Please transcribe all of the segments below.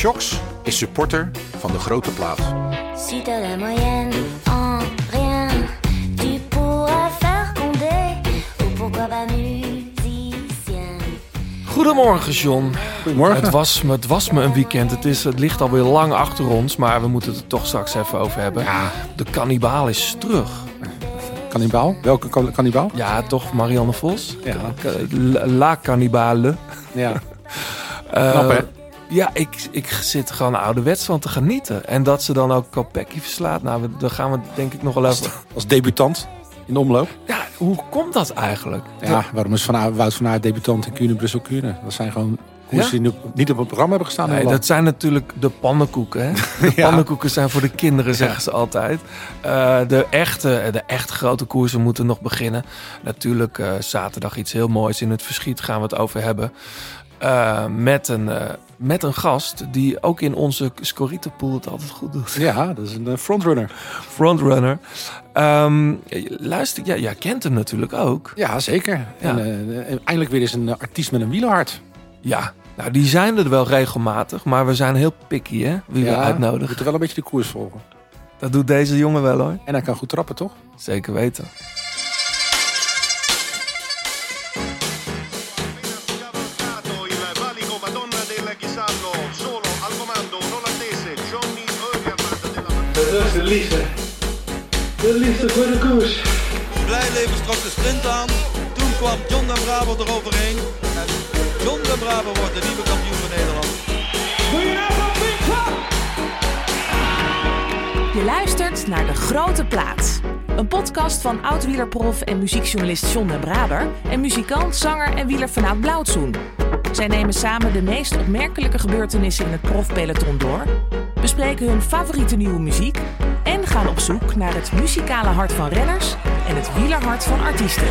Shocks is supporter van de grote plaat. Si t'as la moyenne en rien, tu pourras faire Condé ou pourquoi pas musicien. Goedemorgen, John. Goedemorgen. Het was, me, het was me een weekend. Het, is, het ligt alweer lang achter ons, maar we moeten het er toch straks even over hebben. Ja. De kannibaal is terug. Kannibaal? Welke kan- kannibaal? Ja, toch, Marianne Vos? Ja. La- La Cannibale. Ja. Eh, Knap, hè? Ja, ik, ik zit gewoon ouderwets van te genieten. En dat ze dan ook Kopecky verslaat. Nou, daar gaan we denk ik nog wel even... Als debutant in de omloop. Ja, hoe komt dat eigenlijk? Ja, waarom is van Wout van Aert debutant in Kuurne, Brussel, Kuurne? Dat zijn gewoon koersen die niet op het programma hebben gestaan. Nee, dat zijn natuurlijk de pannenkoeken. Hè? De Ja. pannenkoeken zijn voor de kinderen, zeggen ze altijd. Eh, de, echte, de echt grote koersen moeten nog beginnen. Natuurlijk eh, zaterdag iets heel moois in het verschiet gaan we het over hebben. Eh, met, een, eh, met een gast die ook in onze Scorito-pool het altijd goed doet. Ja, dat is een eh, frontrunner. Frontrunner. Ehm, luister, ja, jij kent hem natuurlijk ook. Ja, zeker. Ja. En eindelijk weer eens een artiest met een wielerhart. Ja, nou die zijn er wel regelmatig, maar we zijn heel picky hè, wie we uitnodigen. moeten wel een beetje de koers volgen. Dat doet deze jongen wel hoor. En hij kan goed trappen, toch? Zeker weten. De liefde. De liefde voor de koers. Blijleven trok de sprint aan. Toen kwam John den Braber eroverheen. En John den Braber wordt de nieuwe kampioen van Nederland. Je luistert naar De Grote Plaat. Een podcast van oud-wielerprof en muziekjournalist John den Braber... en muzikant, zanger en wielerfanaat Blauwtsoen. Zij nemen samen de meest opmerkelijke gebeurtenissen in het profpeloton door... bespreken hun favoriete nieuwe muziek... en gaan op zoek naar het muzikale hart van renners... en het wielerhart van artiesten.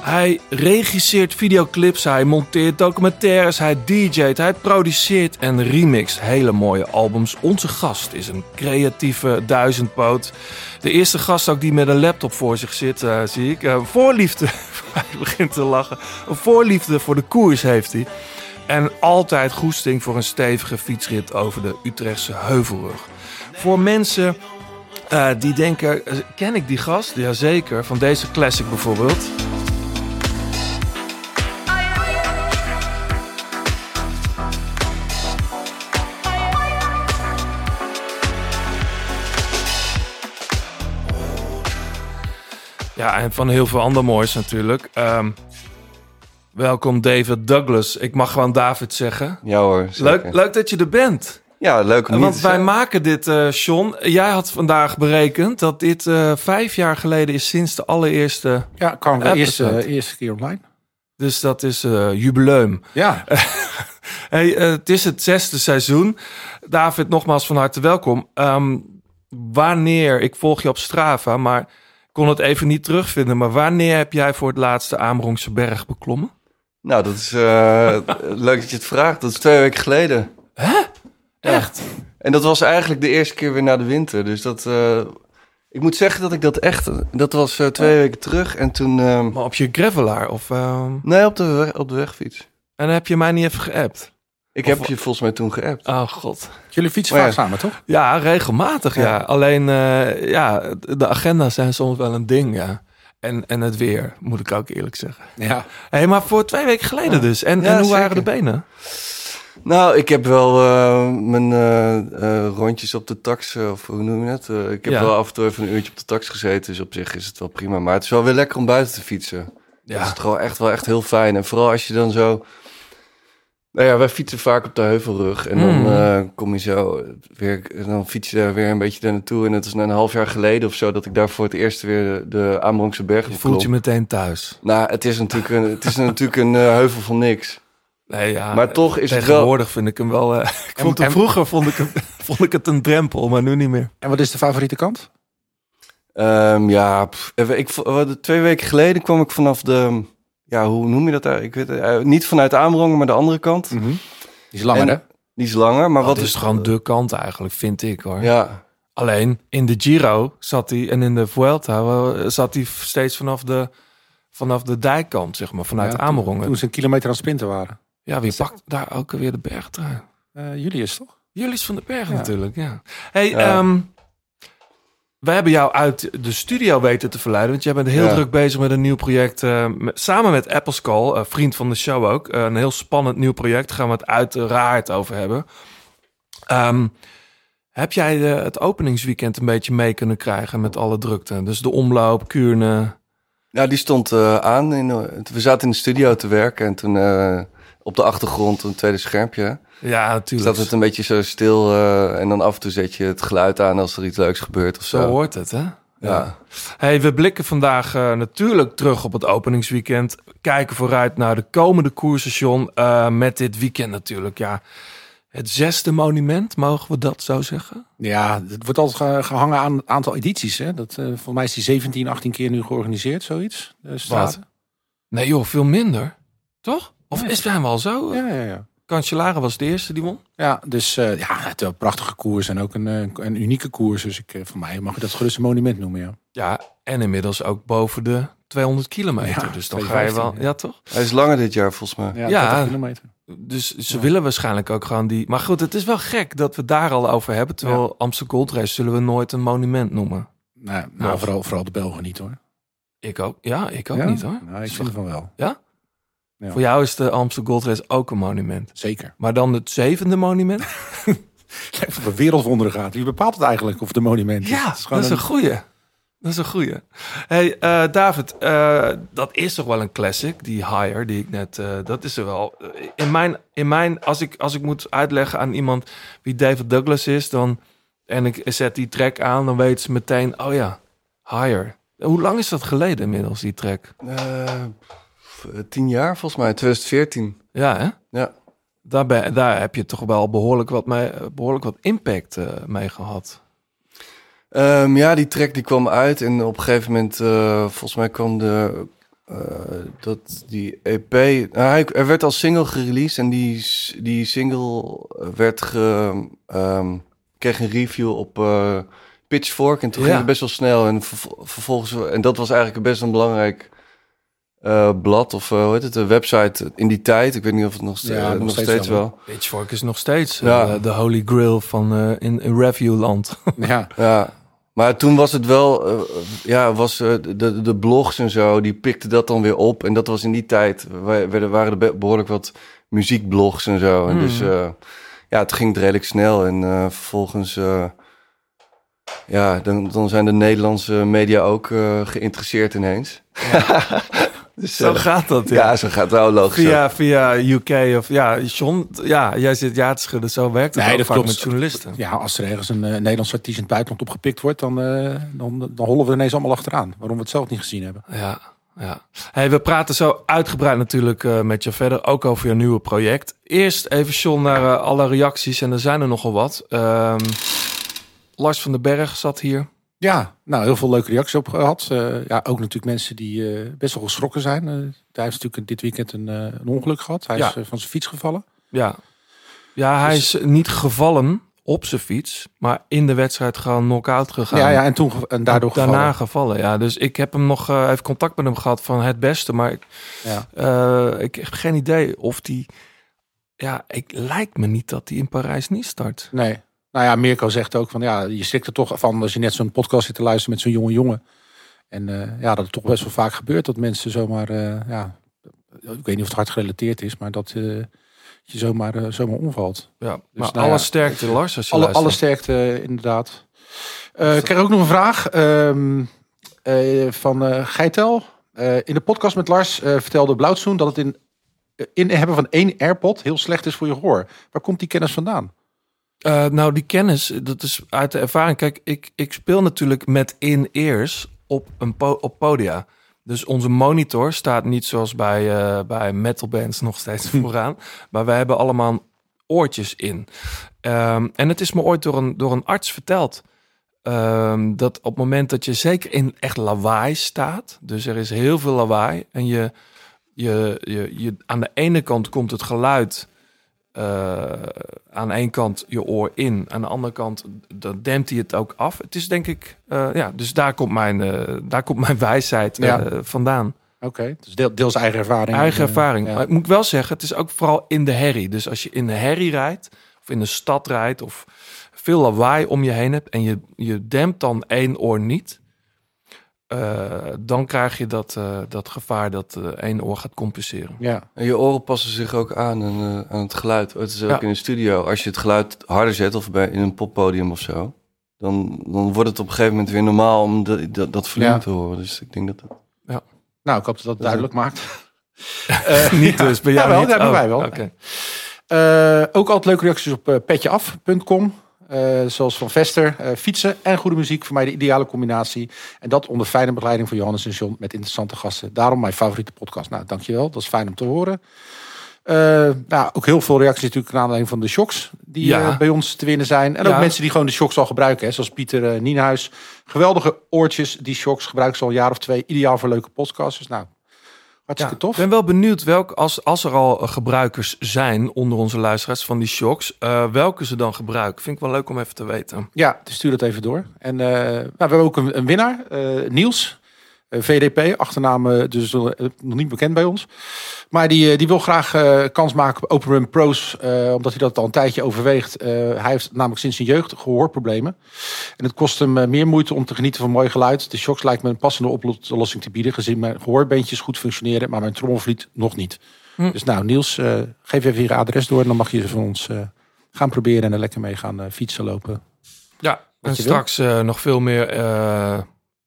Hij regisseert videoclips, hij monteert documentaires, hij DJ't, hij produceert en remixt hele mooie albums. Onze gast is een creatieve duizendpoot. De eerste gast ook die met een laptop voor zich zit, eh, zie ik. Eh, voorliefde, hij begint te lachen. Een voorliefde voor de koers heeft hij. En altijd goesting voor een stevige fietsrit over de Utrechtse Heuvelrug. Voor mensen eh, die denken, ken ik die gast? Jazeker, van deze classic bijvoorbeeld. Ja, en van heel veel ander moois natuurlijk. Ehm, welkom David Douglas. Ik mag gewoon David zeggen. Ja hoor, zeker. Leuk, leuk dat je er bent. Ja, leuk om hier Want te wij zijn. maken dit, eh John. Jij had vandaag berekend dat dit eh, vijf jaar geleden is sinds de allereerste. Ja, kwam de eerste, Episode. eerste keer online. Dus dat is eh jubileum. Ja, Hey, eh, het is het zesde seizoen. David, nogmaals van harte welkom. Ehm, wanneer, ik volg je op Strava, maar kon het even niet terugvinden. Maar wanneer heb jij voor het laatste Amerongse berg beklommen? Nou, dat is eh, leuk dat je het vraagt. Dat is twee weken geleden. Echt? En dat was eigenlijk de eerste keer weer na de winter. Dus dat... eh, ik moet zeggen dat ik dat echt... Dat was eh, twee weken terug en toen... ehm, Maar op je gravelaar? Of, ehm, nee, op de, op de wegfiets. en heb je mij niet even geappt? Ik Of- heb je volgens mij toen geappt. Oh god. jullie fietsen vaak ja. samen, toch? Ja, regelmatig ja. Ja. Alleen eh, ja, de agenda's zijn soms wel een ding ja. En, en het weer, moet ik ook eerlijk zeggen. Ja. Hé, maar voor twee weken geleden dus. En, Ja, en hoe waren de benen? Nou, ik heb wel eh, mijn eh, eh, rondjes op de tax, of hoe noem je het? Ik heb Ja. wel af en toe even een uurtje op de tax gezeten, dus op zich is het wel prima. Maar het is wel weer lekker om buiten te fietsen. Dat is gewoon echt wel echt heel fijn. En vooral als je dan zo... Nou ja, wij fietsen vaak op de heuvelrug. En dan Mm. eh, kom je zo weer... Dan fiets je daar weer een beetje daar naartoe. En het is een half jaar geleden of zo... dat ik daar voor het eerst weer de, de Amerongse berg Je voelt je meteen thuis. Nou, het is natuurlijk een, het is natuurlijk een eh, heuvel van niks. Nee, ja, Maar toch is het wel... tegenwoordig vind ik hem wel... eh, ik En- vond het, en- vroeger vond ik, hem, vond ik het een drempel, maar nu niet meer. En wat is de favoriete kant? Ehm, ja, pff, ik, twee weken geleden kwam ik vanaf de... Ja, hoe noem je dat? daar? Ik weet, eh, niet vanuit Amerongen, maar de andere kant. Die is langer, En- hè? Die is langer, maar Wat wat is gewoon de kant eigenlijk, vind ik hoor. Ja, Alleen in de Giro zat hij en in de Vuelta eh, zat hij steeds vanaf de, vanaf de dijkkant, zeg maar, vanuit Ja, Amerongen. Toen ze een kilometer aan het sprinten waren. Ja, wie pakt daar ook weer de bergtrui? Eh Julius, toch? Julius van den Berg Ja. natuurlijk, ja. Hey, Ja. ehm, we hebben jou uit de studio weten te verleiden, want jij bent heel Ja. druk bezig met een nieuw project, eh, met- samen met Apple Skull, eh, vriend van de show ook. Eh, een heel spannend nieuw project, daar gaan we het uiteraard over hebben. Ehm, heb jij de, het openingsweekend een beetje mee kunnen krijgen met alle drukte? Dus de omloop, Kuurne. Ja, die stond aan. In, we zaten in de studio te werken en toen op de achtergrond een tweede schermpje. Ja, natuurlijk. Staat het een beetje zo stil eh, en dan af en toe zet je het geluid aan als er iets leuks gebeurt of zo. Zo hoort het, hè? Ja. Hey, we blikken vandaag eh, natuurlijk terug op het openingsweekend. Kijken vooruit naar de komende koersstation. eh, met dit weekend natuurlijk, ja. Het zesde monument, mogen we dat zo zeggen? Ja, het wordt altijd ge- gehangen aan het aantal edities. Hè? Dat, eh volgens mij is die 17, 18 keer nu georganiseerd, zoiets. De straten. Nee joh, veel minder. Toch? Of Ja. is zijn we al zo? Ja, ja, ja. Cancellara was de eerste die won. Ja, dus eh, ja, het een prachtige koers en ook een, eh, een unieke koers. Dus ik, eh, voor mij mag je dat gerust een monument noemen, ja. Ja, en inmiddels ook boven de 200 kilometer. Ja, dus dan ga je wel... 215, Ja, ja. toch? Hij is langer dit jaar volgens mij. Ja, Ja. 30 kilometer. Dus ze willen waarschijnlijk ook gewoon die... Maar goed, het is wel gek dat we daar al over hebben. Terwijl Amsterdam Gold Race zullen we nooit een monument noemen. Nou, nou Nou. vooral, vooral de Belgen niet hoor. Ik ook. Ja, ik ook Ja? niet hoor. Nou, ik vind van wel. Ja? Ja. Voor jou is de Amsterdam Gold Race ook een monument. Zeker. Maar dan het zevende monument? Kijk, of een wereldwonderen gaat. Wie bepaalt het eigenlijk of het een monument is? ja, Het is dat is een goeie. Dat is een goeie. Hey, eh, David, eh, dat is toch wel een classic, die Higher, die ik net... eh, dat is er wel. In mijn, in mijn als, ik, als ik moet uitleggen aan iemand wie David Douglas is, dan... En ik zet die track aan, dan weet ze meteen, oh ja, Higher. Hoe lang is dat geleden inmiddels, die track? Eh, tien jaar volgens mij, 2014. Ja, hè? Ja. Daar, ben, daar heb je toch wel behoorlijk wat, mee, behoorlijk wat impact eh, mee gehad. Ehm, ja, die track die kwam uit en op een gegeven moment, eh, volgens mij kwam de, dat die EP, nou, hij, er werd als single gereleased en die, die single werd ge, ehm, kreeg een review op Pitchfork en toen Ja. ging het best wel snel en vervol- vervolgens, en dat was eigenlijk best een belangrijk eh, blad of eh, hoe heet het, een website in die tijd. Ik weet niet of het nog, ste- Ja, eh, nog nog steeds steeds wel. Pitchfork is nog steeds Ja. eh, de holy grail van eh, in, in reviewland. Ja, Ja, maar toen was het wel, eh, ja, was de, de blogs en zo, die pikten dat dan weer op. En dat was in die tijd, werden, waren er be- behoorlijk wat muziekblogs en zo. En dus, Mhm. eh, ja, het ging redelijk snel. En eh, vervolgens, eh, ja, dan, dan zijn de Nederlandse media ook eh, geïnteresseerd ineens. dus, zo eh, gaat dat, ja. ja, zo gaat het wel logisch. Via, via UK of ja, John, ja, jij zit ja te schudden. Zo werkt het Nee, ook dat vaak klopt. met journalisten. ja, als er ergens een eh, Nederlands artiest in het buitenland opgepikt wordt, dan, eh, dan, dan hollen we ineens allemaal achteraan. Waarom we het zelf niet gezien hebben. Ja, ja. Hey, we praten zo uitgebreid natuurlijk eh, met je verder, ook over je nieuwe project. Eerst even John naar alle reacties en er zijn er nogal wat. Ehm, Lars van den Berg zat hier. Ja, nou, heel veel leuke reacties op gehad. Eh, ja, ook natuurlijk mensen die eh, best wel geschrokken zijn. Eh, hij heeft natuurlijk dit weekend een, een ongeluk gehad. Hij Ja. is van zijn fiets gevallen. Ja, ja hij Dus- is niet gevallen op zijn fiets, maar in de wedstrijd gewoon knock-out gegaan. Ja, ja, en, toen, en daardoor Daarna gevallen. gevallen, ja. Dus ik heb hem nog even contact met hem gehad van het beste, maar ik, Ja. ik heb geen idee of die. Ja, ik lijkt me niet dat hij in Parijs niet start. Nee. Nou ja, Mirko zegt ook van ja, je schrikt er toch van als je net zo'n podcast zit te luisteren met zo'n jonge jongen. En eh, ja, dat het toch best wel vaak gebeurt dat mensen zomaar, eh, ja, ik weet niet of het hard gerelateerd is, maar dat eh, je zomaar, zomaar omvalt. Ja, maar nou alle ja. sterkte, Lars, als je Alle, alle sterkte, inderdaad. Ik krijg ook nog een vraag ehm, eh, van Geitel. In de podcast met Lars vertelde Blauwtsoen dat het in, in hebben van één AirPod heel slecht is voor je gehoor. Waar komt die kennis vandaan? Eh, nou, die kennis, dat is uit de ervaring. Kijk, ik, ik speel natuurlijk met in-ears op, een po- op podia. Dus onze monitor staat niet zoals bij, eh bij metalbands nog steeds vooraan. Maar wij hebben allemaal oortjes in. Ehm, en het is me ooit door een, door een arts verteld. ehm, dat op het moment dat je zeker in echt lawaai staat. Dus er is heel veel lawaai. En je, je, je, je, aan de ene kant komt het geluid eh, aan één kant je oor in, aan de andere kant dan dempt hij het ook af. Het is denk ik, eh, ja, dus daar komt mijn, eh, daar komt mijn wijsheid Ja. vandaan. Oké, dus deel, deels eigen ervaring. Eigen ervaring. ja. Maar ik moet wel zeggen, het is ook vooral in de herrie. Dus als je in de herrie rijdt, of in de stad rijdt, of veel lawaai om je heen hebt en je, je dempt dan één oor niet, eh, dan krijg je dat, eh, dat gevaar dat eh, één oor gaat compenseren. Ja, En je oren passen zich ook aan aan, eh, aan het geluid. Het is ook Ja. in de studio. Als je het geluid harder zet of bij, in een poppodium of zo... Dan, dan wordt het op een gegeven moment weer normaal om de, dat, dat volume Ja. te horen. Dus ik denk dat... dat- nou, ik hoop dat dat duidelijk maakt. niet dus, bij jou Jawel, niet? ja, bij Oh, mij wel. oké. Eh, ook altijd leuke reacties op petjeaf.com. Eh, zoals van Vester. Eh, fietsen en goede muziek voor mij de ideale combinatie. En dat onder fijne begeleiding van Johannes en John met interessante gasten. Daarom mijn favoriete podcast. Nou, dankjewel. Dat is fijn om te horen. Eh, nou, ook heel veel reacties natuurlijk naar aanleiding van de shocks die Ja. bij ons te winnen zijn. En Ja. ook mensen die gewoon de shocks al gebruiken. Hè, zoals Pieter eh, Nienhuis. Geweldige oortjes, die shocks gebruiken ze al een jaar of twee. Ideaal voor leuke podcasts. Dus nou, hartstikke tof. Ik ben wel benieuwd welk, als, als er al eh, gebruikers zijn onder onze luisteraars van die shocks, eh, welke ze dan gebruiken. Vind ik wel leuk om even te weten. Ja, dus stuur dat even door. En eh, nou, we hebben ook een, een winnaar, Niels. Eh, VDP, achternaam dus eh, nog niet bekend bij ons. Maar die, eh, die wil graag kans maken op Open Run Pro's. omdat hij dat al een tijdje overweegt. Hij heeft namelijk sinds zijn jeugd gehoorproblemen. En het kost hem meer moeite om te genieten van mooi geluid. De shocks lijkt me een passende oplossing te bieden. Gezien mijn gehoorbeentjes goed functioneren. Maar mijn trommelvliet nog niet. Hm. Dus nou Niels, geef even je adres door. En dan mag je ze van ons gaan proberen. En er lekker mee gaan fietsen, lopen. Ja, en straks nog veel meer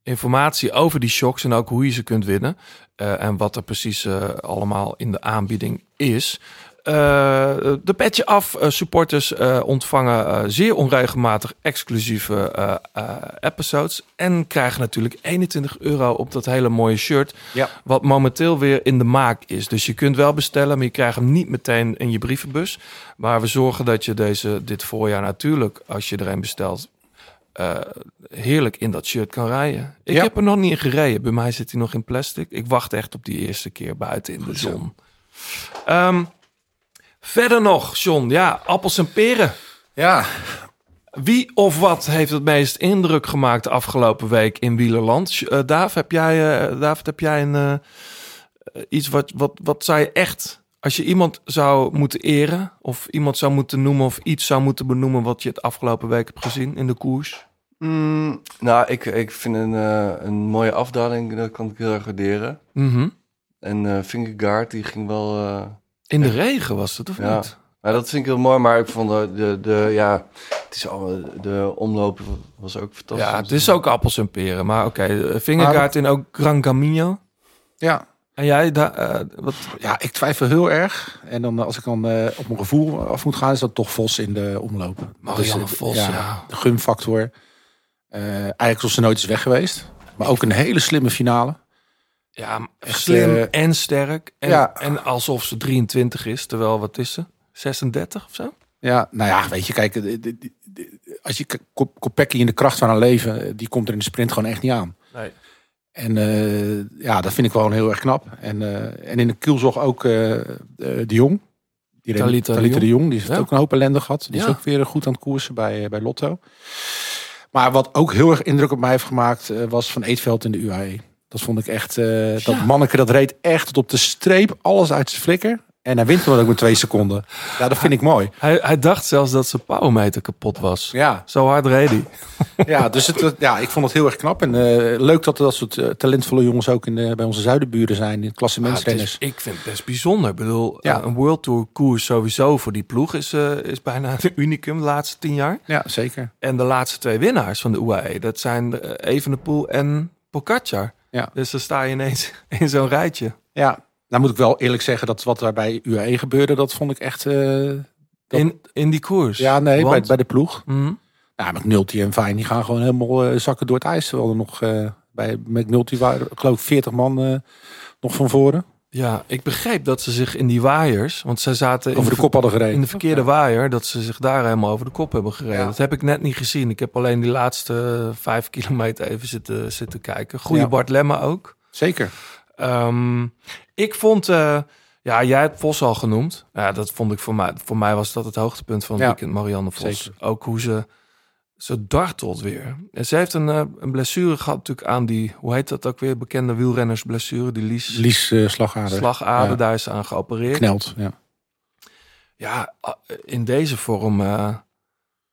informatie over die shocks en ook hoe je ze kunt winnen. Eh, en wat er precies eh, allemaal in de aanbieding is. Eh, de petje af supporters ontvangen zeer onregelmatig exclusieve episodes. En krijgen natuurlijk 21 euro op dat hele mooie shirt. Ja. Wat momenteel weer in de maak is. Dus je kunt wel bestellen, maar je krijgt hem niet meteen in je brievenbus. Maar we zorgen dat je deze dit voorjaar natuurlijk, als je er een bestelt, eh, heerlijk in dat shirt kan rijden. Ik Ja. heb er nog niet in gereden. Bij mij zit hij nog in plastic. Ik wacht echt op die eerste keer buiten in de zo. zon. Ehm, verder nog, John. Ja, appels en peren. Ja, Wie of wat heeft het meest indruk gemaakt de afgelopen week in Wielerland? Daaf, heb jij, David, heb jij een, iets wat, wat, wat zou je echt... Als je iemand zou moeten eren, of iemand zou moeten noemen... of iets zou moeten benoemen wat je het afgelopen week hebt gezien in de koers? Mm, nou, ik, ik vind een, eh, een mooie afdaling, dat kan ik heel erg waarderen. Mhm. En eh Fingergaard, die ging wel... eh, In de regen was het, of Ja. niet? Maar dat vind ik heel mooi, maar ik vond de, de, de ja, het is allemaal, de omloop was ook fantastisch. Ja, het is ook appels en peren. Maar oké, okay, vingerkaart in ook Gran Camino. ja. En jij, daar, eh, wat, ja, ik twijfel heel erg. En dan als ik dan eh, op mijn gevoel af moet gaan, is dat toch Vos in de omloop. Marianne Dus, eh, Vos, ja. De gunfactor. Eh eigenlijk was ze nooit eens weg geweest. Maar ook een hele slimme finale. ja, Echt, slim eh, en sterk. En, ja. en alsof ze 23 is, terwijl wat is ze? 36 of zo? Ja, nou ja, weet je, kijk, als je Kop- Kopecky in de kracht van haar leven, eh, die komt er in de sprint gewoon echt niet aan. Nee. En eh, ja, dat vind ik gewoon heel erg knap. En, eh, en in de kielzog ook eh, de Jong. Die Talita de Jong. Die heeft Ja. ook een hoop ellende gehad. Die Ja. is ook weer goed aan het koersen bij, bij Lotto. Maar wat ook heel erg indruk op mij heeft gemaakt, was Van Eetveld in de UAE. Dat vond ik echt, dat manneke dat reed echt tot op de streep, alles uit zijn flikker. En hij wint dan ook met twee seconden. Ja, dat vind ik mooi. Hij, hij dacht zelfs dat zijn powermeter kapot was. Ja, Zo hard reed hij. ja, dus het, ja, ik vond het heel erg knap. En eh, leuk dat er dat soort eh, talentvolle jongens ook in de, bij onze zuidenburen zijn. In het klassementsrenners. is, ik vind het best bijzonder. Ik bedoel, Ja. eh, een World Tour koers sowieso voor die ploeg is, is bijna een unicum de laatste tien jaar. Ja, zeker. En de laatste twee winnaars van de UAE, dat zijn Evenepoel en Pogacar. Ja. Dus dan sta je ineens in zo'n rijtje. Ja, nou moet ik wel eerlijk zeggen dat wat daar bij UAE gebeurde, dat vond ik echt... eh, dat- In, in die koers. ja, nee, bij, Want- bij de ploeg. Mhm. Ja, McNulty en Fijn, die gaan gewoon helemaal eh, zakken door het ijs. Terwijl er nog eh, bij McNulty waren, geloof ik, 40 man nog van voren. Ja, ik begreep dat ze zich in die waaiers, want zij zaten in Over de kop hadden gereden. in de verkeerde waaier, dat ze zich daar helemaal over de kop hebben gereden. Ja. Dat heb ik net niet gezien. Ik heb alleen die laatste vijf kilometer even zitten, zitten kijken. Goede Ja. Bart Lemma ook. Zeker. Ehm, ik vond, eh, Ja, jij hebt Vos al genoemd. Ja, dat vond ik voor mij. Voor mij was dat het hoogtepunt van het Ja, weekend, Marianne Vos. zeker. Ook hoe ze, ze dartelt weer. En ze heeft een, eh, een blessure gehad natuurlijk aan die, hoe heet dat ook weer, bekende wielrennersblessure, die Lies, Lies eh, slagader. slagader. Ja. Daar is ze aan geopereerd. Knelt, ja. Ja, in deze vorm.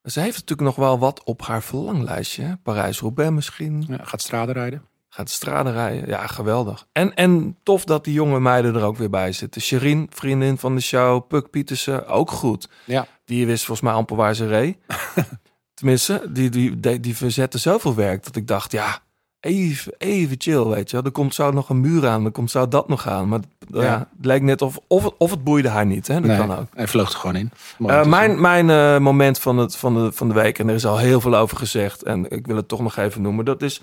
ze heeft natuurlijk nog wel wat op haar verlanglijstje. Parijs-Roubaix misschien. ja. Gaat straden rijden. Gaat de straden rijden. Ja, geweldig. En, en tof dat die jonge meiden er ook weer bij zitten. Sherin, vriendin van de show. Puk Pietersen, ook goed. Ja. Die wist volgens mij amper waar ze reed. Tenminste, die, die, die, die verzette zoveel werk dat ik dacht, ja, even, even chill, weet je wel. Er komt zo nog een muur aan, er komt zo dat nog aan. Maar ja. Ja. het lijkt net of, of, het- of het boeide haar niet, hè. Dat nee, kan ook. Hij vloog er gewoon in. Eh, mijn mijn eh, moment van, het, van, de, van de week, en er is al heel veel over gezegd, en ik wil het toch nog even noemen, dat is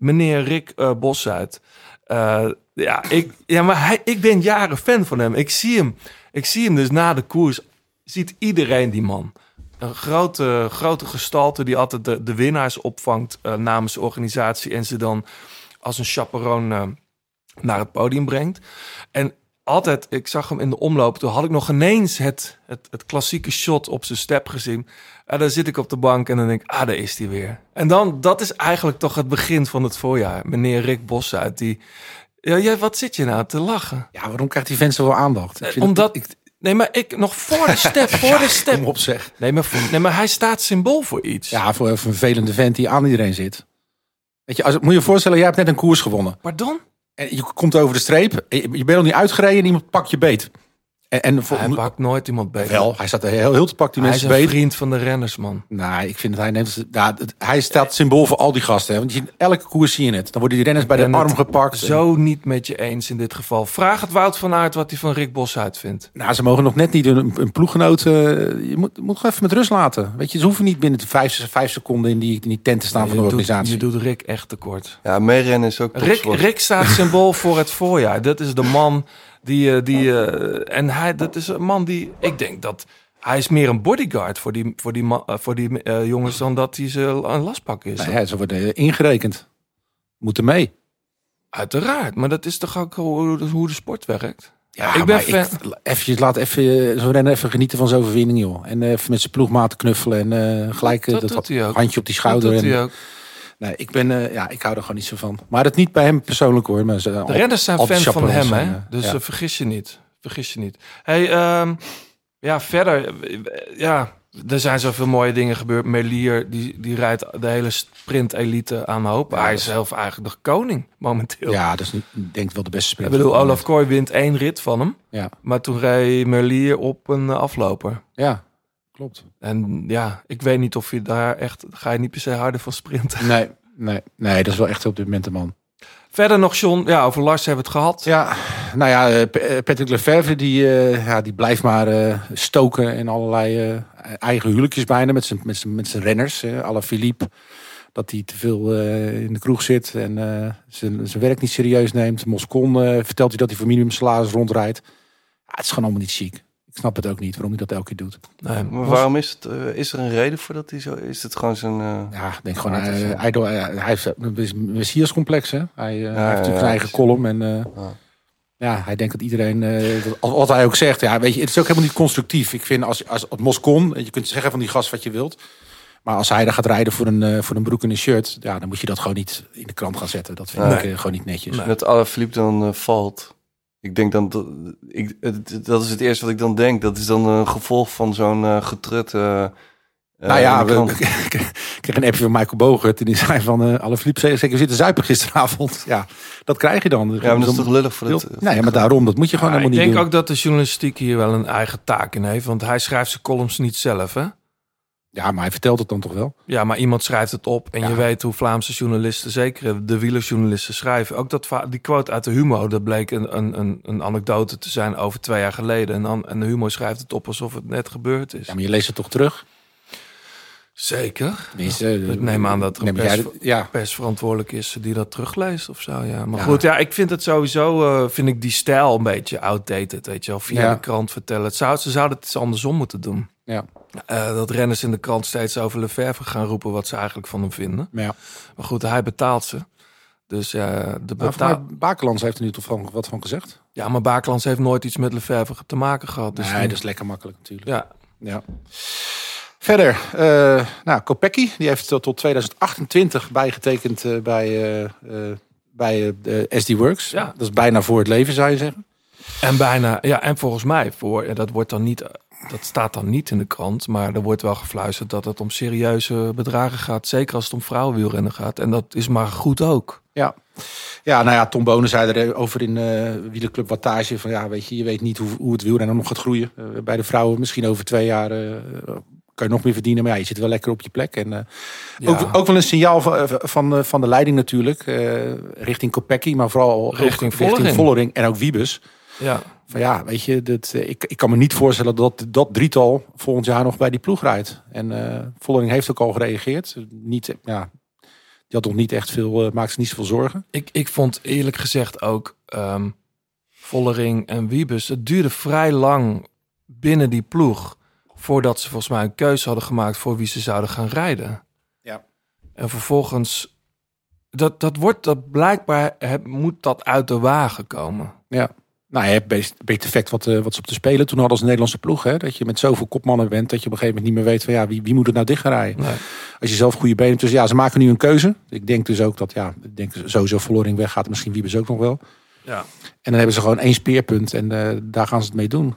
meneer Rick eh Bossuit. Eh, ja, ik, ja, maar hij, ik ben jaren fan van hem. Ik zie hem, ik zie hem dus na de koers, ziet iedereen die man. Een grote, grote gestalte die altijd de, de winnaars opvangt eh, namens de organisatie en ze dan als een chaperon naar het podium brengt. En altijd, ik zag hem in de omloop, toen had ik nog ineens het, het, het klassieke shot op zijn step gezien. En dan zit ik op de bank en dan denk ik, ah, daar is hij weer. En dan, dat is eigenlijk toch het begin van het voorjaar. Meneer Rick Bosuit, die... Ja, jij, wat zit je nou te lachen? Ja, waarom krijgt die vent zoveel aandacht? Ik vind Eh, Omdat, het- ik, nee, maar ik nog voor de step, voor de step. kom op zeg. Nee maar, nee, maar hij staat symbool voor iets. Ja, voor een vervelende vent die aan iedereen zit. Weet je, als, moet je je voorstellen, jij hebt net een koers gewonnen. Pardon? En je komt over de streep. Je, bent nog niet uitgereden en iemand pakt je beet. En, en voor, Hij pakt nooit iemand beter. wel, hij staat er heel, heel te pak die hij is mensen een beet. vriend van de renners, man. Nou, ik vind dat hij neemt. Ja, het- hij staat symbool voor al die gasten. Hè? Want je, elke koers zie je het. Dan worden die renners bij de arm het gepakt. Zo niet met je eens in dit geval. Vraag het Wout van Aert wat hij van Rick Bosuit vindt. Nou, ze mogen nog net niet een, een ploeggenoot. eh, je moet, moet gewoon even met rust laten. Weet je, ze hoeven niet binnen de vijf, vijf seconden in die, in die tent te staan van de doet, organisatie. je doet Rick echt tekort. Ja, meerennen is ook Rick. Rick staat symbool voor het voorjaar. Dat is de man die... eh, die eh, en hij, dat is een man die... Ik denk dat... Hij is meer een bodyguard voor die, voor die, eh, voor die jongens dan dat hij ze een lastpak is. Nou ja, ze worden ingerekend. Moeten mee. Uiteraard, maar dat is toch ook hoe, hoe de sport werkt? Ja, ik ben fan. eventjes, laat even zo'n renner even genieten van zijn overwinning, joh. En even met zijn ploegmaten knuffelen en gelijk Dat dat, handje op die Dat schouder. doet En, hij ook. Nee, ik ben, eh, ja, ik hou er gewoon niet zo van. Maar het niet bij hem persoonlijk hoor. Maar ze, De renners zijn fan van hem, hè? eh, Dus ja. eh, vergis je niet. Vergis je niet. Hey, ehm, ja, verder. eh, Ja, er zijn zoveel mooie dingen gebeurd. Melier, die, die rijdt de hele sprint-elite aan hoop. Hij is zelf eigenlijk de koning momenteel. ja, dat is niet, ik denk wel de beste Ik speler. bedoel, Olaf Kooi wint één rit van hem. Ja, Maar toen reed Merlier op een eh, afloper. ja, klopt. En ja, ik weet niet of je daar echt... Ga je niet per se harder van sprinten. Nee, nee, nee, dat is wel echt op dit moment de man. Verder nog, John. Ja, over Lars hebben we het gehad. Ja, nou ja, eh, eh, Patrick Lefevre die, eh, ja, die blijft maar eh, stoken in allerlei eh, eigen huwelijkjes bijna met zijn, met zijn, met zijn renners. Alle Philippe, dat hij te veel eh, in de kroeg zit en eh, zijn, zijn werk niet serieus neemt. Moscon eh, vertelt hij dat hij voor minimumsalaris rondrijdt. Ja, het is gewoon allemaal niet chic. Ik snap het ook niet waarom hij dat elke keer doet. Nee, Maar waarom is het? eh, is er een reden voor dat hij zo is? Het gewoon zijn. eh, Ja, ik denk gewoon, eh, hij, heeft een messiascomplex, hè. Hij, hij heeft natuurlijk ja, zijn eigen column en... eh, Ja. Ja, hij denkt dat iedereen, eh, dat- wat hij ook zegt, ja, weet je, het is ook helemaal niet constructief. Ik vind als, als het Moscon, je kunt zeggen van die gast wat je wilt, maar als hij er gaat rijden voor een, eh, voor een broek en een shirt, ja, dan moet je dat gewoon niet in de krant gaan zetten. Dat vind Nee. ik gewoon niet netjes. Nee. Dat Alaphilippe dan eh, valt. Ik denk dan dat ik, dat is het eerste wat ik dan denk. Dat is dan een gevolg van zo'n eh getrut. eh, eh, nou ja, we, ik kreeg een appje van Michael Bogert en die zei van, alle Philippe zeker zeker zitten zuipen gisteravond. Ja, dat krijg je dan. ja, maar dat is toch lullig voor het. Nee, ja, maar daarom, dat moet je gewoon Ja, ik helemaal denk niet doen. ook dat de journalistiek hier wel een eigen taak in heeft. Want hij schrijft zijn columns niet zelf, hè? Ja, maar hij vertelt het dan toch wel. Ja, maar iemand schrijft het op. En Ja. je weet hoe Vlaamse journalisten, zeker de wielerjournalisten, schrijven. Ook dat, die quote uit de Humo, dat bleek een, een, een, een anekdote te zijn over twee jaar geleden. En, dan, en de Humo schrijft het op alsof het net gebeurd is. Ja, maar je leest het toch terug? Zeker. Tenminste, eh, Ik neem aan dat er een pers, ja, persverantwoordelijk is die dat terugleest of zo. Ja. Maar Ja. goed, ja, ik vind het sowieso, eh, vind ik die stijl een beetje outdated. Weet je wel, via Ja. de krant vertellen. Het zou, ze zouden het eens andersom moeten doen. ja, Eh, dat renners in de krant steeds over Lefevre gaan roepen wat ze eigenlijk van hem vinden. maar ja. Maar goed, hij betaalt ze. Dus ja, de Nou, beta- voor mij, Bakelands heeft er nu toch van, wat van gezegd. ja, maar Bakelands heeft nooit iets met Lefebvre te maken gehad. Dus nee, die- dat is lekker makkelijk natuurlijk. ja. Ja. Verder, eh nou, Kopecky, die heeft tot tot 2028 bijgetekend bij, bij SD Works. Ja. Dat is bijna voor het leven, zou je zeggen. En bijna, ja, en volgens mij voor, en dat wordt dan niet, dat staat dan niet in de krant, maar er wordt wel gefluisterd dat het om serieuze bedragen gaat, zeker als het om vrouwenwielrennen gaat. En dat is maar goed ook. Ja. Ja, nou ja, Tom Bonen zei erover in eh Wielerclub Wattage van ja, weet je, je weet niet hoe, hoe het wielrennen nog gaat groeien. Eh, bij de vrouwen misschien over twee jaar eh, kan je nog meer verdienen, maar ja, je zit wel lekker op je plek. En Ja. ook, ook wel een signaal van, van, van de leiding natuurlijk, richting Kopecky, maar vooral ook Richting. Vollering en ook Wiebes. Ja, Van ja, weet je, dat, eh, ik, ik kan me niet voorstellen dat dat drietal volgend jaar nog bij die ploeg rijdt. En eh Vollering heeft ook al gereageerd. Niet, eh, ja, die had nog niet echt veel, maakt zich niet zoveel zorgen. ik, ik vond eerlijk gezegd ook ehm Vollering en Wiebes, het duurde vrij lang binnen die ploeg voordat ze volgens mij een keuze hadden gemaakt voor wie ze zouden gaan rijden. Ja. En vervolgens, dat, dat wordt, dat blijkbaar heb, moet dat uit de wagen komen. Ja. Nou, je hebt best- een effect wat, eh, wat ze op te spelen toen hadden als Nederlandse ploeg. Hè? Dat je met zoveel kopmannen bent dat je op een gegeven moment niet meer weet van ja, wie, wie moet het nou dicht gaan rijden. Nee. Als je zelf goede benen hebt. Dus ja, ze maken nu een keuze. Ik denk dus ook dat ja, ik denk sowieso Vollering weggaat. Misschien Wiebes ook nog wel. Ja. En dan hebben ze gewoon één speerpunt en eh, daar gaan ze het mee doen.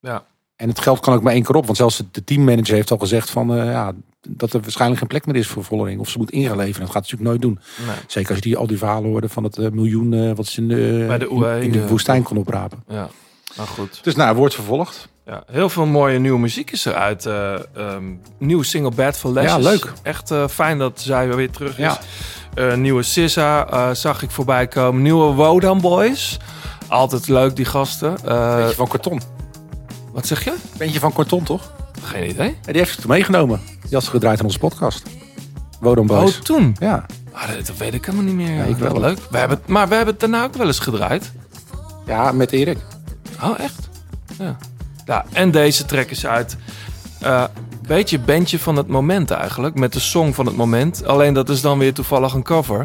Ja. En het geld kan ook maar één keer op. Want zelfs de teammanager heeft al gezegd van, eh, ja, dat er waarschijnlijk geen plek meer is voor Vollering. Of ze moet ingeleverd. Dat gaat ze natuurlijk nooit doen. Nee. Zeker als je die, al die verhalen hoorde van het eh, miljoen eh, wat ze in de, Bij de UE, in de eh, woestijn kon oprapen. Ja, nou goed. Dus nou, wordt vervolgd. Ja, heel veel mooie nieuwe muziek is eruit. ehm nieuwe single Bad for Lashes. Ja, leuk. Echt fijn dat zij weer terug is. Ja. Nieuwe Sissa zag ik voorbij komen. Nieuwe Wodan Boys. Altijd leuk, die gasten. Beetje van karton. Wat zeg je? Bentje van karton, toch? Geen idee. Ja, die heeft ze toen meegenomen. Die had ze gedraaid in onze podcast. Wodon Boys. Oh, toen? Ja. Ah, dat, dat weet ik helemaal niet meer. Ja, ik wel. leuk. We hebben, maar we hebben het daarna ook wel eens gedraaid. ja, met Erik. Oh, echt? Ja. ja en deze track is uit. eh beetje bandje van het moment eigenlijk. Met de song van het moment. Alleen dat is dan weer toevallig een cover.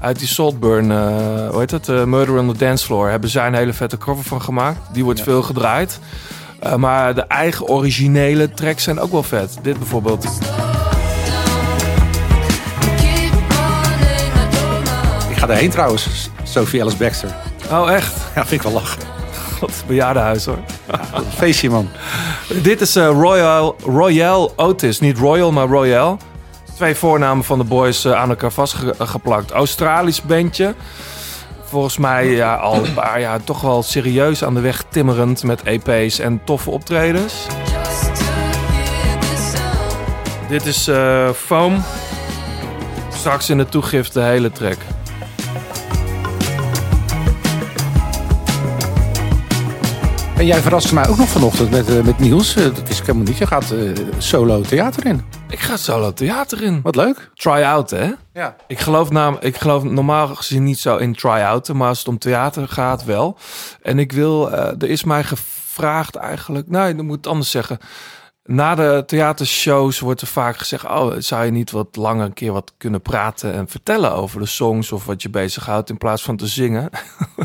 Uit die Saltburn, eh hoe heet het? eh, Murder on the Dance Floor. Hebben zij een hele vette cover van gemaakt. Die wordt veel gedraaid. Eh, maar de eigen originele tracks zijn ook wel vet. Dit bijvoorbeeld. Ik ga erheen trouwens. Sophie Alice Baxter. Oh, echt? Ja, vind ik wel lachen. God, bejaardenhuis hoor. Een feestje, man. Dit is eh, Royal, Royal Otis. Niet Royal, maar Royal. Twee voornamen van de boys eh, aan elkaar vastgeplakt. Australisch bandje. Volgens mij ja, al een paar jaar toch wel serieus aan de weg timmerend met EP's en toffe optredens. Dit is eh, Foam. Straks in de toegift de hele track. En jij verraste mij ook nog vanochtend met, eh, met Niels. Eh, dat ik helemaal niet. Je gaat solo theater in. Ik ga solo theater in. Wat leuk. Try-out, hè? Ja. Ik geloof, nam, ik geloof normaal gezien niet zo in try-outen, maar als het om theater gaat wel. En ik wil, eh, er is mij gevraagd eigenlijk, nou, ik moet het anders zeggen. Na de theatershows wordt er vaak gezegd, oh, zou je niet wat langer een keer wat kunnen praten en vertellen over de songs of wat je bezighoudt in plaats van te zingen.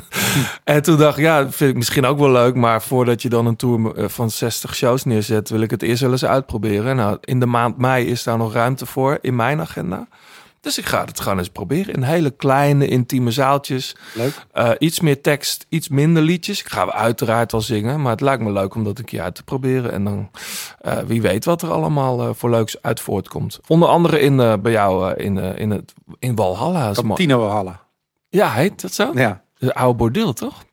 en toen dacht ik, ja, vind ik misschien ook wel leuk, maar voordat je dan een tour eh, van 60 shows neerzet, wil ik het eerst wel eens uitproberen. Nou, in de maand mei is daar nog ruimte voor in mijn agenda. Dus ik ga het gewoon eens proberen. In hele kleine, intieme zaaltjes. Leuk. Eh, iets meer tekst, iets minder liedjes. Ik ga uiteraard wel zingen. Maar het lijkt me leuk om dat een keer uit te proberen. En dan eh, wie weet wat er allemaal eh, voor leuks uit voortkomt. Onder andere in, bij jou in, in, het, in Walhalla. is mooi. Kantino Halla. Ja, heet dat zo? Ja. De oude bordeel, toch?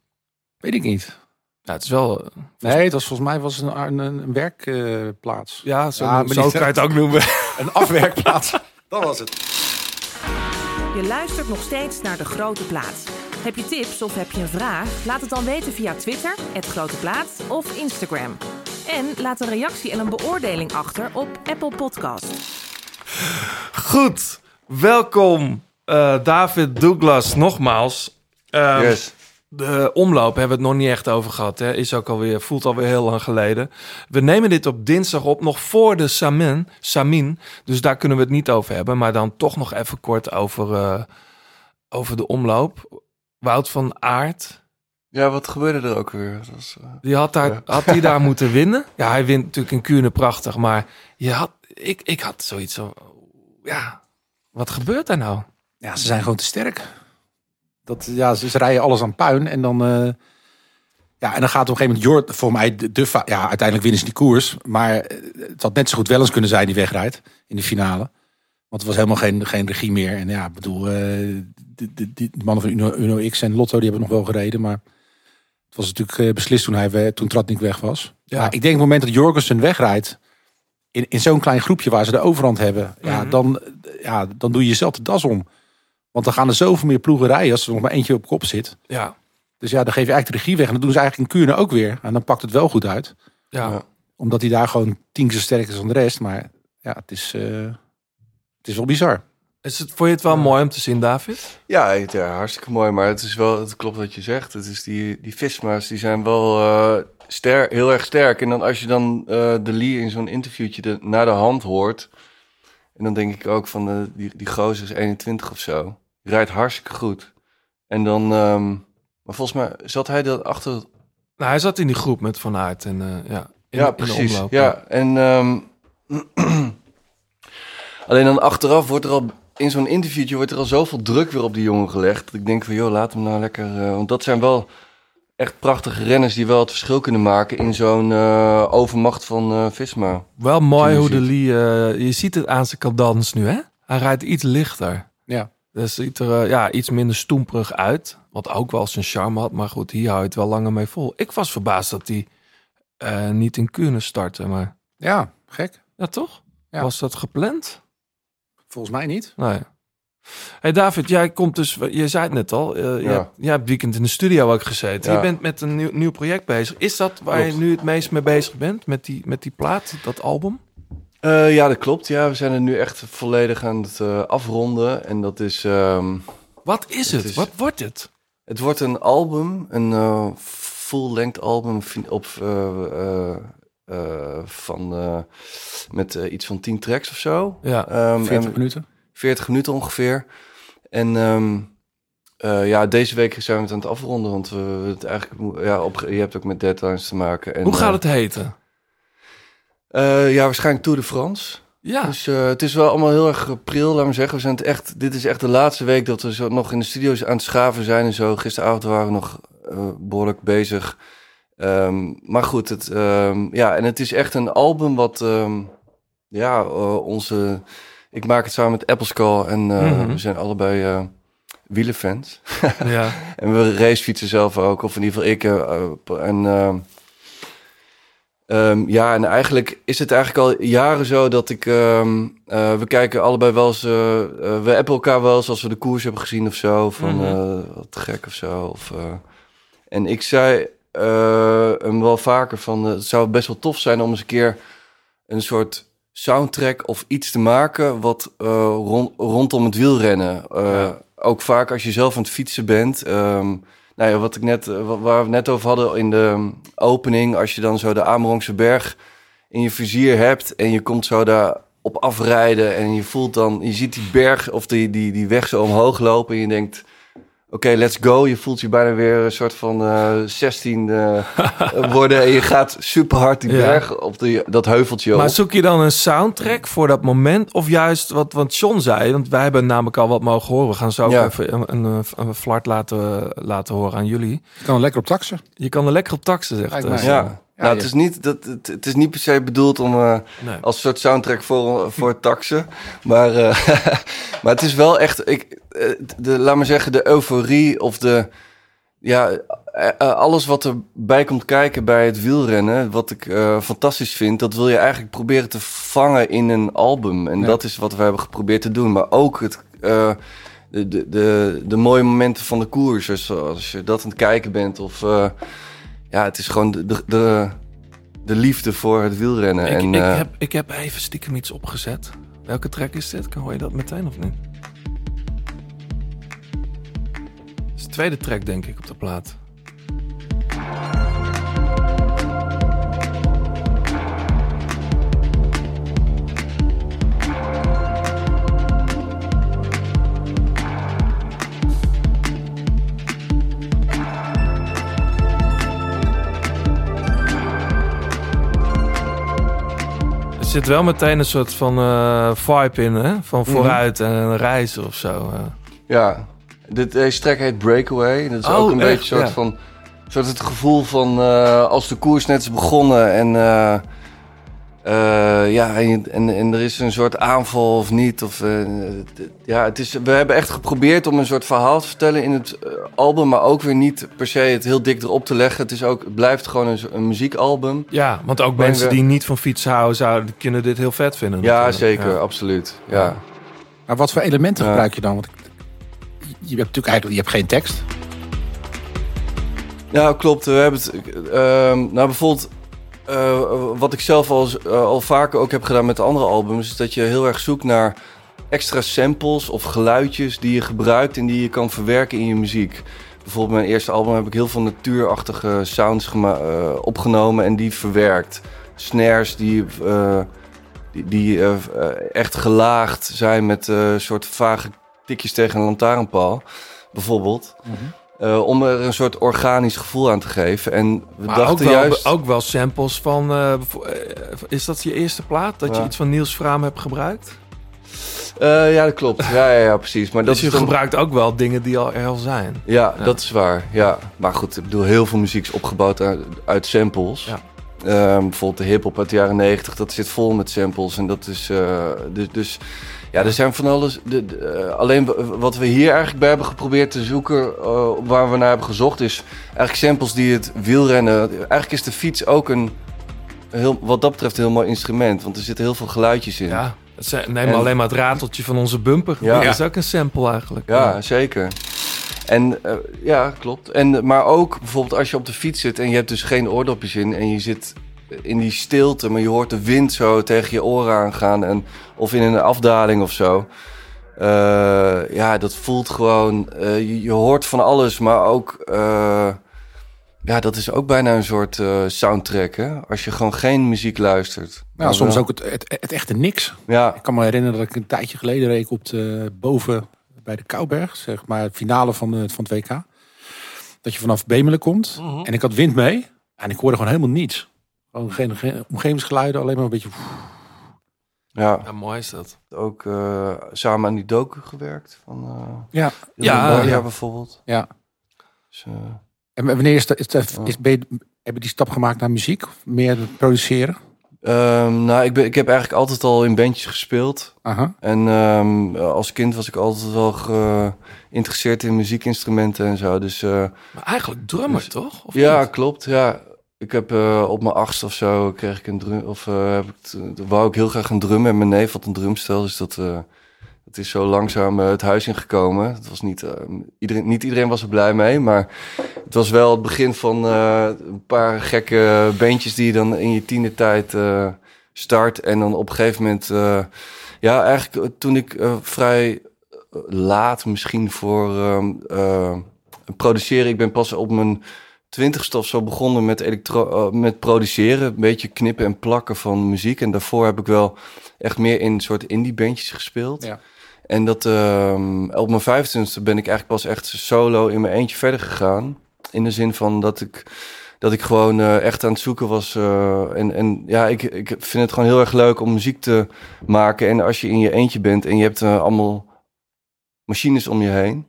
Weet ik niet. Ja, het is wel... Nee, het was volgens mij was het een, een, een werkplaats. ja, zo, Ja, zo kan je het ook noemen. een afwerkplaats. dat was het. Je luistert nog steeds naar De Grote Plaat. Heb je tips of heb je een vraag? Laat het dan weten via Twitter, het Grote Plaat of Instagram. En laat een reactie en een beoordeling achter op Apple Podcast. Goed, welkom eh, David Douglas nogmaals. Ehm, Yes. De omloop hebben we het nog niet echt over gehad. Hè. Is ook alweer, voelt alweer heel lang geleden. We nemen dit op dinsdag op, nog voor de Samin. Samin dus daar kunnen we het niet over hebben. Maar dan toch nog even kort over, eh, over de omloop. Wout van Aert, Ja, wat gebeurde er ook weer? Was, eh, die had, daar, Ja. had die daar moeten winnen. Ja, hij wint natuurlijk in Kuurne prachtig, maar je had, ik, ik had zoiets van, ja, wat gebeurt daar nou? Ja, ze zijn gewoon te sterk. Dat, ja, ze, ze rijden alles aan puin. En dan, eh, ja, en dan gaat op een gegeven moment Jord, voor mij, de, ja, uiteindelijk winnen ze die koers. Maar eh, het had net zo goed wel eens kunnen zijn die wegrijdt in de finale. Want het was helemaal geen, geen regie meer. En ja, ik bedoel, eh, de, de, de mannen van Uno, Uno X en Lotto, die hebben nog wel gereden. Maar het was natuurlijk beslist toen, hij, toen Tratnik weg was. Ja. Maar ik denk op het moment dat Jorgensen wegrijdt, in, in zo'n klein groepje waar ze de overhand hebben, ja, Mhm. dan, ja, dan doe je jezelf de das om. Want dan gaan er zoveel meer ploegen rijden als er nog maar eentje op kop zit. Ja, Dus ja, dan geef je eigenlijk de regie weg. En dat doen ze eigenlijk in Kuurne ook weer. En dan pakt het wel goed uit. ja. Omdat hij daar gewoon tien keer zo sterk is dan de rest. Maar ja, het is, eh, het is wel bizar. Is het, vond je het wel mooi om te zien, David? Ja, het- ja, hartstikke mooi. Maar het is wel, het klopt wat je zegt. Het is die, die Visma's, die zijn wel eh ster, heel erg sterk. En dan als je dan eh, de Lee in zo'n interviewtje de, naar de hand hoort. En dan denk ik ook van, eh, die, die gozer is 21 of zo. Rijdt hartstikke goed. En dan, ehm, maar volgens mij zat hij er achter. Nou, hij zat in die groep met Van Aert en eh, ja, in, ja, in de precies. ja, en ehm, alleen dan achteraf wordt er al in zo'n interviewtje wordt er al zoveel druk weer op die jongen gelegd. Dat ik denk van, joh, laat hem nou lekker. eh, want dat zijn wel echt prachtige renners die wel het verschil kunnen maken in zo'n eh, overmacht van eh, Visma. Wel mooi hoe de. Lee... eh, je ziet het aan zijn cadans nu, hè? Hij rijdt iets lichter. Ja. Dus ziet er eh, ja, iets minder stoemperig uit. Wat ook wel zijn charme had. Maar goed, hier hou je het wel langer mee vol. Ik was verbaasd dat hij eh, niet in Kuurne startte. Maar Ja, gek. ja, toch? Ja. Was dat gepland? Volgens mij niet. Nee. Hey David, jij komt dus, je zei het net al, eh, je, Ja. hebt, jij hebt weekend in de studio ook gezeten. Ja. Je bent met een nieuw, nieuw project bezig. Is dat waar Klopt. je nu het meest mee bezig bent? Met die, met die plaat, dat album? Eh, ja, dat klopt. Ja, we zijn er nu echt volledig aan het eh, afronden. En dat is. ehm, Wat is Het het? is- Wat wordt het? Het wordt een album, een eh, full-length album op, van, met iets van 10 tracks of zo. Ja, Ehm, 40 en minuten. 40 minuten ongeveer. En ehm, eh, ja, deze week zijn we het aan het afronden, want we het eigenlijk, ja, op, je hebt ook met deadlines te maken. En, Hoe gaat het heten? Eh, ja, waarschijnlijk Tour de France. Ja, Dus eh, het is wel allemaal heel erg pril, laat maar zeggen. We zijn het echt, dit is echt de laatste week dat we zo nog in de studio's aan het schaven zijn en zo. Gisteravond waren we nog eh, behoorlijk bezig. Ehm, maar goed, het, ehm, ja, en het is echt een album wat, ehm, ja, onze... Ik maak het samen met Apple Skull en Mhm. we zijn allebei wielenfans. ja. En we racefietsen zelf ook, of in ieder geval ik. en ehm, ja, en eigenlijk is het eigenlijk al jaren zo dat ik... ehm, eh, we kijken allebei wel eens... eh, eh, we appen elkaar wel eens als we de koers hebben gezien of zo. Van Mhm. wat gek of zo. Of, en ik zei hem wel vaker van... het zou best wel tof zijn om eens een keer een soort soundtrack of iets te maken... wat rond, rondom het wielrennen... Ja. Ook vaak als je zelf aan het fietsen bent... ehm, nou ja, wat ik net, eh, wa- waar we net over hadden in de opening, als je dan zo de Amerongse berg in je vizier hebt en je komt zo daar op afrijden en je voelt dan, je ziet die berg of die, die, die weg zo omhoog lopen en je denkt, oké, let's go. Je voelt je bijna weer een soort van eh 16 eh, worden en je gaat super hard die Ja. berg op die, dat heuveltje op. Maar zoek je dan een soundtrack voor dat moment? Of juist wat, wat John zei, want wij hebben namelijk al wat mogen horen. We gaan zo Ja. even een, een, een flart laten, laten horen aan jullie. Je kan er lekker op taxen. Je kan er lekker op taxen, zegt Lijkt eh, ja. Nou, het, is niet, dat, het, het is niet per se bedoeld om Nee. als soort soundtrack voor, voor taxen. Maar, eh, maar het is wel echt, ik, eh, de, laat maar zeggen, de euforie of de, ja, alles wat erbij komt kijken bij het wielrennen, wat ik fantastisch vind, dat wil je eigenlijk proberen te vangen in een album. En Ja. dat is wat we hebben geprobeerd te doen. Maar ook het, de, de, de, de mooie momenten van de koers, dus als je dat aan het kijken bent of, ja, het is gewoon de, de, de, de liefde voor het wielrennen. Ik, en, ik, eh, heb, ik heb even stiekem iets opgezet. Welke track is dit? Hoor je dat meteen of niet? Het is de tweede track, denk ik, op de plaat. Zit wel meteen een soort van eh, vibe in, hè? Van vooruit en reizen of zo. eh. Ja, dit, deze track heet Breakaway. Dat is Oh, ook een echt? beetje een soort Ja. van... soort het gevoel van eh, als de koers net is begonnen en... eh, ja, en, en, en er is een soort aanval of niet. Of, eh, ja, het is, we hebben echt geprobeerd om een soort verhaal te vertellen in het eh, album, maar ook weer niet per se het heel dik erop te leggen. Het, is ook, het blijft gewoon een, een muziekalbum. Ja, want ook mensen we- die niet van fietsen houden, zouden, kunnen dit heel vet vinden. Ja, natuurlijk. zeker, Ja. absoluut. Ja. Maar wat voor elementen Ja. gebruik je dan? Want je hebt natuurlijk eigenlijk je hebt geen tekst. Ja, klopt. We hebben het. ehm, nou, bijvoorbeeld. Eh, wat ik zelf al, eh, al vaker ook heb gedaan met de andere albums, is dat je heel erg zoekt naar extra samples of geluidjes die je gebruikt en die je kan verwerken in je muziek. Bijvoorbeeld mijn eerste album heb ik heel veel natuurachtige sounds eh, opgenomen en die verwerkt. Snares die, die, die echt gelaagd zijn met soort vage tikjes tegen een lantaarnpaal, bijvoorbeeld. Eh, om er een soort organisch gevoel aan te geven. En we Maar ook dachten wel, juist... ook wel samples van... eh, eh, is dat je eerste plaat? Dat je iets van Niels Vraam hebt gebruikt? Ja, dat klopt. Ja, ja, ja precies. Maar dat dus je is dan- gebruikt ook wel dingen die al er al zijn. Ja, Ja. dat is waar. Ja. Maar goed, ik bedoel, heel veel muziek is opgebouwd uit, uit samples. Ja. Ehm, bijvoorbeeld de hip-hop uit de jaren 90, dat zit vol met samples. En dat is. dus, dus ja, er zijn van alles. De, de, eh, alleen wat we hier eigenlijk bij hebben geprobeerd te zoeken, eh, waar we naar hebben gezocht, is eigenlijk samples die het wielrennen. Eigenlijk is de fiets ook een. Heel, wat dat betreft een heel mooi instrument, want er zitten heel veel geluidjes in. Ja, het zijn- neem En- alleen maar het rateltje van onze bumper. Ja. Dat is ook een sample eigenlijk. Ja, zeker. En eh, ja, klopt. En, maar ook bijvoorbeeld als je op de fiets zit en je hebt dus geen oordopjes in en je zit in die stilte, maar je hoort de wind zo tegen je oren aangaan en, of in een afdaling of zo. Eh, ja, dat voelt gewoon. eh, je, je hoort van alles, maar ook. eh, ja, dat is ook bijna een soort eh, soundtrack, hè? Als je gewoon geen muziek luistert. Nou, soms wel- ook het, het, het echte niks. Ja, Ik kan me herinneren dat ik een tijdje geleden reed op de, boven bij de Kouberg, zeg maar, het finale van, de, van het WK. Dat je vanaf Bemelen komt. Mhm. En ik had wind mee. En ik hoorde gewoon helemaal niets. Gewoon geen, geen omgevingsgeluiden, alleen maar een beetje... ja. Ja, mooi is dat. ook eh, samen aan die docu gewerkt van. eh, Ja. Ja, ja. bijvoorbeeld. ja. Dus, eh, En wanneer is, dat, is, dat, is ben je, hebben die stap gemaakt naar muziek? Of meer produceren? ehm, nou, ik, ben, ik heb eigenlijk altijd al in bandjes gespeeld. Aha. En ehm, als kind was ik altijd wel geïnteresseerd in muziekinstrumenten en zo. Dus eh, Maar eigenlijk drummer, Dus- toch? Of ja, niet? klopt. Ja. Ik heb eh, op mijn achtste of zo kreeg ik een drum. Of eh, heb ik t- wou ik heel graag een drum. En mijn neef had een drumstel. Dus dat, eh, dat is zo langzaam eh, het huis ingekomen. Het was niet, eh, iedereen, niet iedereen was er blij mee. Maar het was wel het begin van eh, een paar gekke beentjes die je dan in je tienertijd eh start. En dan op een gegeven moment. eh, ja, eigenlijk eh, toen ik eh, vrij eh, laat misschien voor ehm, eh, produceren. Ik ben pas op mijn twintigste of zo begonnen met, elektro eh, met produceren. Een beetje knippen en plakken van muziek. En daarvoor heb ik wel echt meer in soort indie bandjes gespeeld. Ja. En dat ehm, op mijn 25e ben ik eigenlijk pas echt solo in mijn eentje verder gegaan. In de zin van dat ik, dat ik gewoon eh, echt aan het zoeken was. eh, en, en ja, ik, ik vind het gewoon heel erg leuk om muziek te maken. En als je in je eentje bent en je hebt allemaal machines om je heen.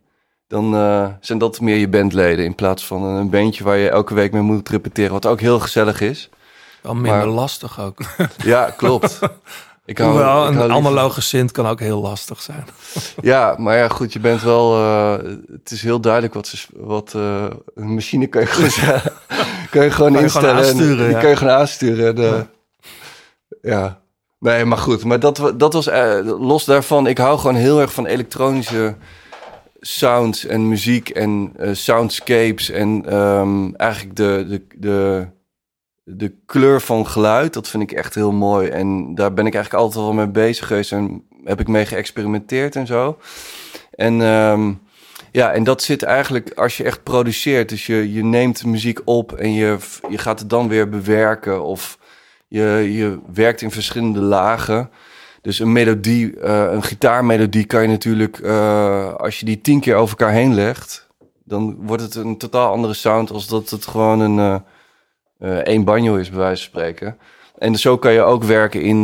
Dan eh, zijn dat meer je bandleden in plaats van een bandje waar je elke week mee moet repeteren. Wat ook heel gezellig is. Wel minder Maar- lastig ook. Ja, klopt. Ik hou, Hoewel, ik een hou analoge synth kan ook heel lastig zijn. Ja, maar ja, goed, je bent wel. eh, het is heel duidelijk wat, ze, wat eh, een machine kan je gewoon, kan je gewoon Kan je gewoon instellen. en die kan je gewoon aansturen. en, ja. Nee, maar goed. Maar dat, dat was los daarvan. Ik hou gewoon heel erg van elektronische sounds en muziek en eh, soundscapes. En ehm, eigenlijk de, de, de, de kleur van geluid, dat vind ik echt heel mooi. En daar ben ik eigenlijk altijd wel mee bezig geweest en heb ik mee geëxperimenteerd en zo. En ehm, ja, en dat zit eigenlijk als je echt produceert. Dus je, je neemt muziek op en je, je gaat het dan weer bewerken. Of je, je werkt in verschillende lagen. Dus een melodie, eh, een gitaarmelodie kan je natuurlijk, eh, als je die tien keer over elkaar heen legt, dan wordt het een totaal andere sound als dat het gewoon een eh, één banjo is, bij wijze van spreken. En zo kan je ook werken in,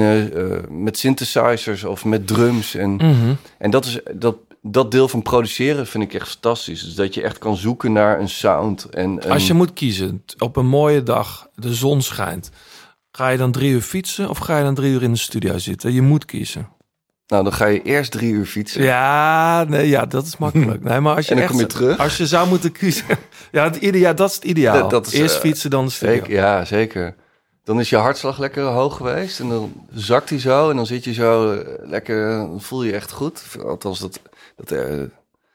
met synthesizers of met drums. En, Mhm. en dat, is, dat, dat deel van produceren vind ik echt fantastisch. Dus dat je echt kan zoeken naar een sound. En, een- Als je moet kiezen, op een mooie dag, de zon schijnt. Ga je dan drie uur fietsen of ga je dan drie uur in de studio zitten? Je moet kiezen. Nou, dan ga je eerst drie uur fietsen. Ja, nee, ja dat is makkelijk. Nee, maar als je En dan echt, kom je terug. Als je zou moeten kiezen. Ja, het dat is het ideaal. Dat- dat is, Eerst eh, fietsen, dan de studio. Zeker, ja, zeker. Dan is je hartslag lekker hoog geweest en dan zakt hij zo en dan zit je zo eh, lekker, dan voel je je echt goed. Althans, dat, dat eh,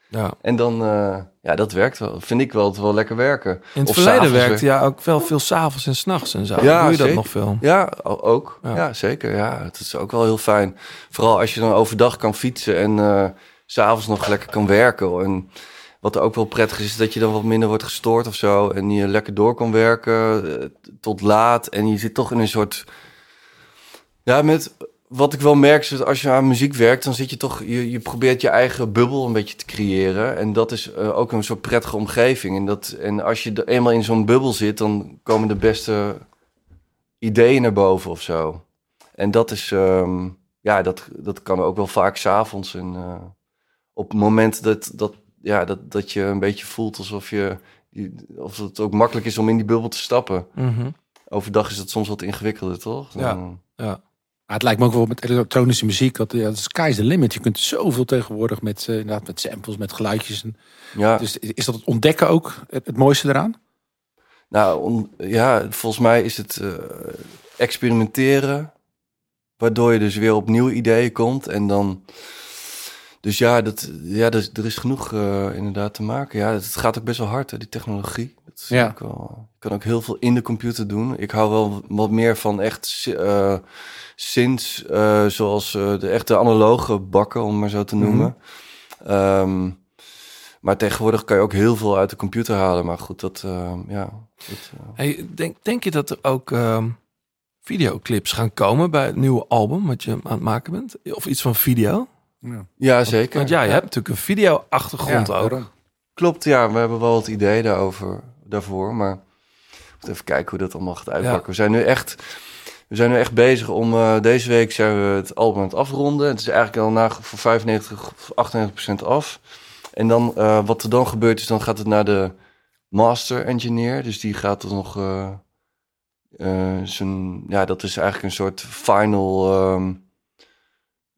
Ja. En dan, eh, ja, dat werkt wel. Vind ik wel, het wel lekker werken. In het Of verleden werkte ja ook wel veel s'avonds en s'nachts en zo. Ja, Doe je dat nog veel? Ja, ook. Ja. Ja. zeker. Ja, het is ook wel heel fijn. Vooral als je dan overdag kan fietsen en s s'avonds nog lekker kan werken. En wat ook wel prettig is, is dat je dan wat minder wordt gestoord of zo. En je lekker door kan werken eh, tot laat. En je zit toch in een soort... Ja, met... Wat ik wel merk is dat als je aan muziek werkt, dan zit je toch, je, je probeert je eigen bubbel een beetje te creëren. En dat is eh, ook een soort prettige omgeving. En, dat, en als je er eenmaal in zo'n bubbel zit, dan komen de beste ideeën naar boven of zo. En dat is, ehm, ja, dat, dat kan ook wel vaak s'avonds. En eh, op het moment dat, dat, ja, dat, dat je een beetje voelt alsof je, of het ook makkelijk is om in die bubbel te stappen. Mhm. Overdag is het soms wat ingewikkelder, toch? Ja. Maar het lijkt me ook wel met elektronische muziek. Dat ja, de sky is the limit. Je kunt zoveel tegenwoordig met, eh, inderdaad, met samples, met geluidjes. En, ja. Dus is dat het ontdekken ook het, het mooiste eraan? Nou, ja, volgens mij is het eh, experimenteren, waardoor je dus weer op nieuwe ideeën komt. En dan, dus ja, dat, ja dus, er is genoeg eh, inderdaad te maken. Ja, het gaat ook best wel hard, hè, die technologie. Ja. wel, je kan ook heel veel in de computer doen. Ik hou wel wat meer van echt si- eh synths, eh, zoals eh, de echte analoge bakken, om maar zo te noemen. Ehm, maar tegenwoordig kan je ook heel veel uit de computer halen. Maar goed, dat, ehm, ja. Dat, Hey, denk, denk je dat er ook ehm, videoclips gaan komen bij het nieuwe album wat je aan het maken bent? Of iets van video? ja, zeker. Want ja, je hebt natuurlijk een video-achtergrond Ja, ook. Klopt, ja. We hebben wel het idee daarover, daarvoor. Maar we moeten even kijken hoe dat allemaal gaat uitpakken. Ja. We zijn nu echt... We zijn nu echt bezig om... eh, deze week zijn we het album aan het afronden. Het is eigenlijk al na, voor 95 of 98 procent af. En dan, eh, wat er dan gebeurt is, dan gaat het naar de master engineer. Dus die gaat er nog... eh, zijn, ja, dat is eigenlijk een soort final... ehm,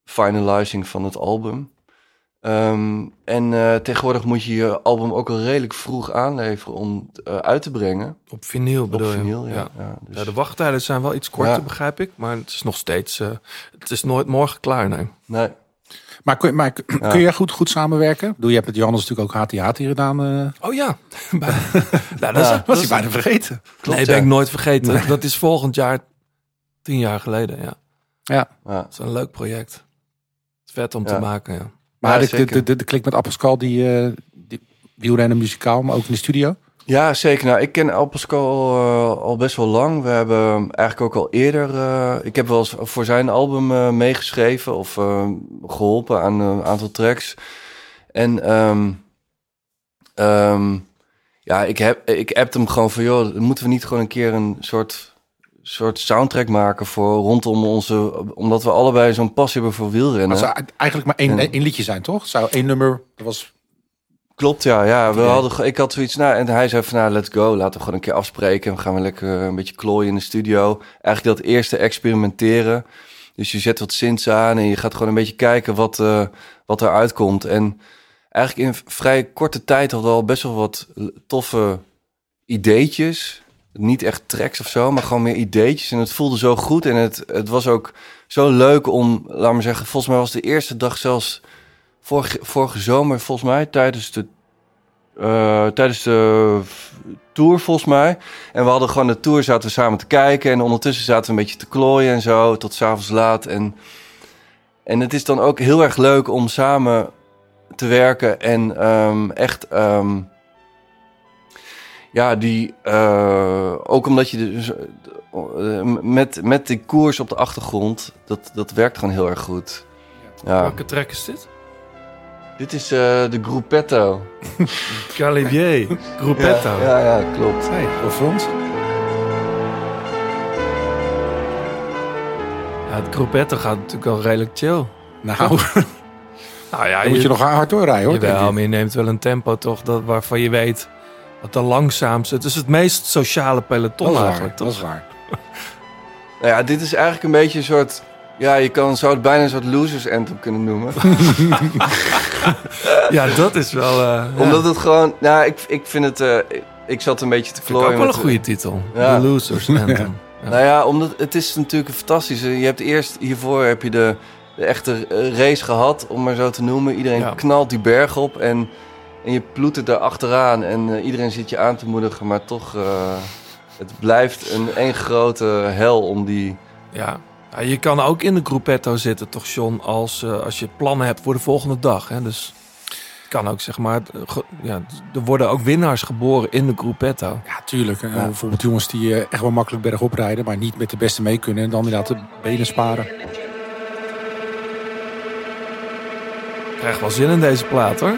finalizing van het album. Ehm, en eh, tegenwoordig moet je je album ook al redelijk vroeg aanleveren om eh, uit te brengen. Op vinyl Op bedoel je? vinyl, ja. Ja. ja, dus- Ja, de wachttijden zijn wel iets korter, Ja. begrijp ik. Maar het is nog steeds... eh, het is nooit morgen klaar, nee. nee. Maar, kun, maar kun- je goed, goed samenwerken? Ik bedoel, je hebt met Johannes natuurlijk ook HT hier gedaan. eh. Oh ja. nou, dat is, Ja. dat was is- hij bijna vergeten. Klopt, nee, ja. ben ik nooit vergeten. Dat is volgend jaar, tien jaar geleden, ja. Ja. Ja. Dat is een leuk project. Het is vet om Ja. te maken, ja. Maar Ja, de, de, de, klik met Appelskal, die, eh die wielrennen muzikaal, maar ook in de studio. Ja, zeker. Nou, ik ken Al Pascal eh, al best wel lang. We hebben eigenlijk ook al eerder... eh, ik heb wel eens voor zijn album meegeschreven of eh, geholpen aan een aantal tracks. En ehm, ehm, ja, ik, heb, ik appte hem gewoon van... joh, moeten we niet gewoon een keer een soort, soort soundtrack maken voor rondom onze... omdat we allebei zo'n passie hebben voor wielrennen. Het zou eigenlijk maar één, één liedje zijn, toch? Zou één nummer, dat was... Klopt, ja. ja we hadden, ik had zoiets, nou, en hij zei van, nou, let's go. Laten we gewoon een keer afspreken. We gaan we lekker een beetje klooien in de studio. Eigenlijk dat eerste experimenteren. Dus je zet wat synths aan en je gaat gewoon een beetje kijken wat, eh wat eruit komt. En eigenlijk in vrij korte tijd hadden we al best wel wat toffe ideetjes. Niet echt tracks of zo, maar gewoon meer ideetjes. En het voelde zo goed en het, het was ook zo leuk om, laat maar zeggen, volgens mij was de eerste dag zelfs vorige, zomer, volgens mij, tijdens de, eh, tijdens de tour, volgens mij. En we hadden gewoon de tour, zaten we samen te kijken. En ondertussen zaten we een beetje te klooien en zo, tot s'avonds laat. En, en het is dan ook heel erg leuk om samen te werken en ehm, echt... ehm, ja, die... eh, ook omdat je dus... eh, met, met die koers op de achtergrond, dat, dat werkt gewoon heel erg goed. Ja. Welke track is dit? Dit is eh, de Gruppetto. Calibier, Gruppetto. Ja, ja, ja, klopt. Hey, voor ons. het gruppetto gaat natuurlijk wel redelijk chill. Nou, Nou ja, dan moet je nog hard doorrijden hoor. denk Jawel, ik. maar je neemt wel een tempo toch dat, waarvan je weet dat de langzaamste... Het is het meest sociale peloton Dat is waar, eigenlijk, dat toch? is waar. Nou ja, dit is eigenlijk een beetje een soort... Ja, je kan, zou het bijna een soort losers anthem kunnen noemen. Ja, dat is wel... eh, ja. Omdat het gewoon... Nou, ik, ik vind het... eh, ik, zat een beetje te Vind ik klooien ook wel een goede titel. Ja. The Losers Anthem. Ja. Nou ja, omdat het is natuurlijk fantastisch. Je hebt eerst hiervoor heb je de, de echte eh, race gehad, om maar zo te noemen. Iedereen Ja. knalt die berg op en, en je ploetert daar achteraan. En eh, iedereen zit je aan te moedigen, maar toch... eh, het blijft een één grote hel om die... Ja. Ja, je kan ook in de gruppetto zitten, toch John, als, eh, als je plannen hebt voor de volgende dag. Hè? Dus het kan ook, zeg maar, ge- ja, er worden ook winnaars geboren in de gruppetto. Ja, tuurlijk. Bijvoorbeeld jongens die echt wel makkelijk bergop rijden, maar niet met de beste mee kunnen. En dan inderdaad de benen sparen. Ik krijg wel zin in deze plaat, hoor.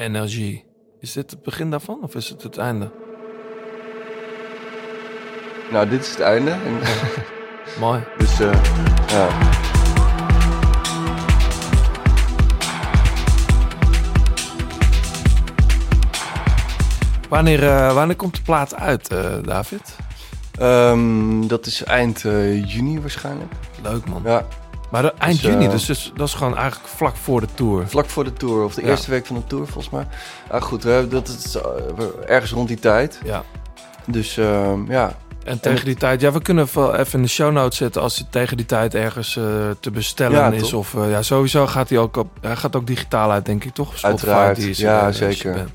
Energie. Is dit het begin daarvan of is het het einde? Nou, dit is het einde. En, Mooi. dus eh, ja. Wanneer, eh, wanneer komt de plaat uit, eh, David? Ehm, dat is eind juni waarschijnlijk. Leuk, man. Ja, Maar eind Dus, eh, juni, dus, dus dat is gewoon eigenlijk vlak voor de tour. vlak voor de tour. Of de Ja. eerste week van de tour volgens mij. Ah, goed, we hebben- dat is eh, ergens rond die tijd. Ja. Dus ehm, ja, En tegen die tijd, ja, we kunnen wel even in de show notes zetten als hij tegen die tijd ergens eh, te bestellen Ja, is. Of eh, ja, sowieso gaat hij ook op, hij gaat ook digitaal uit, denk ik, toch? Spotify, Uiteraard, die is, ja, eh, zeker.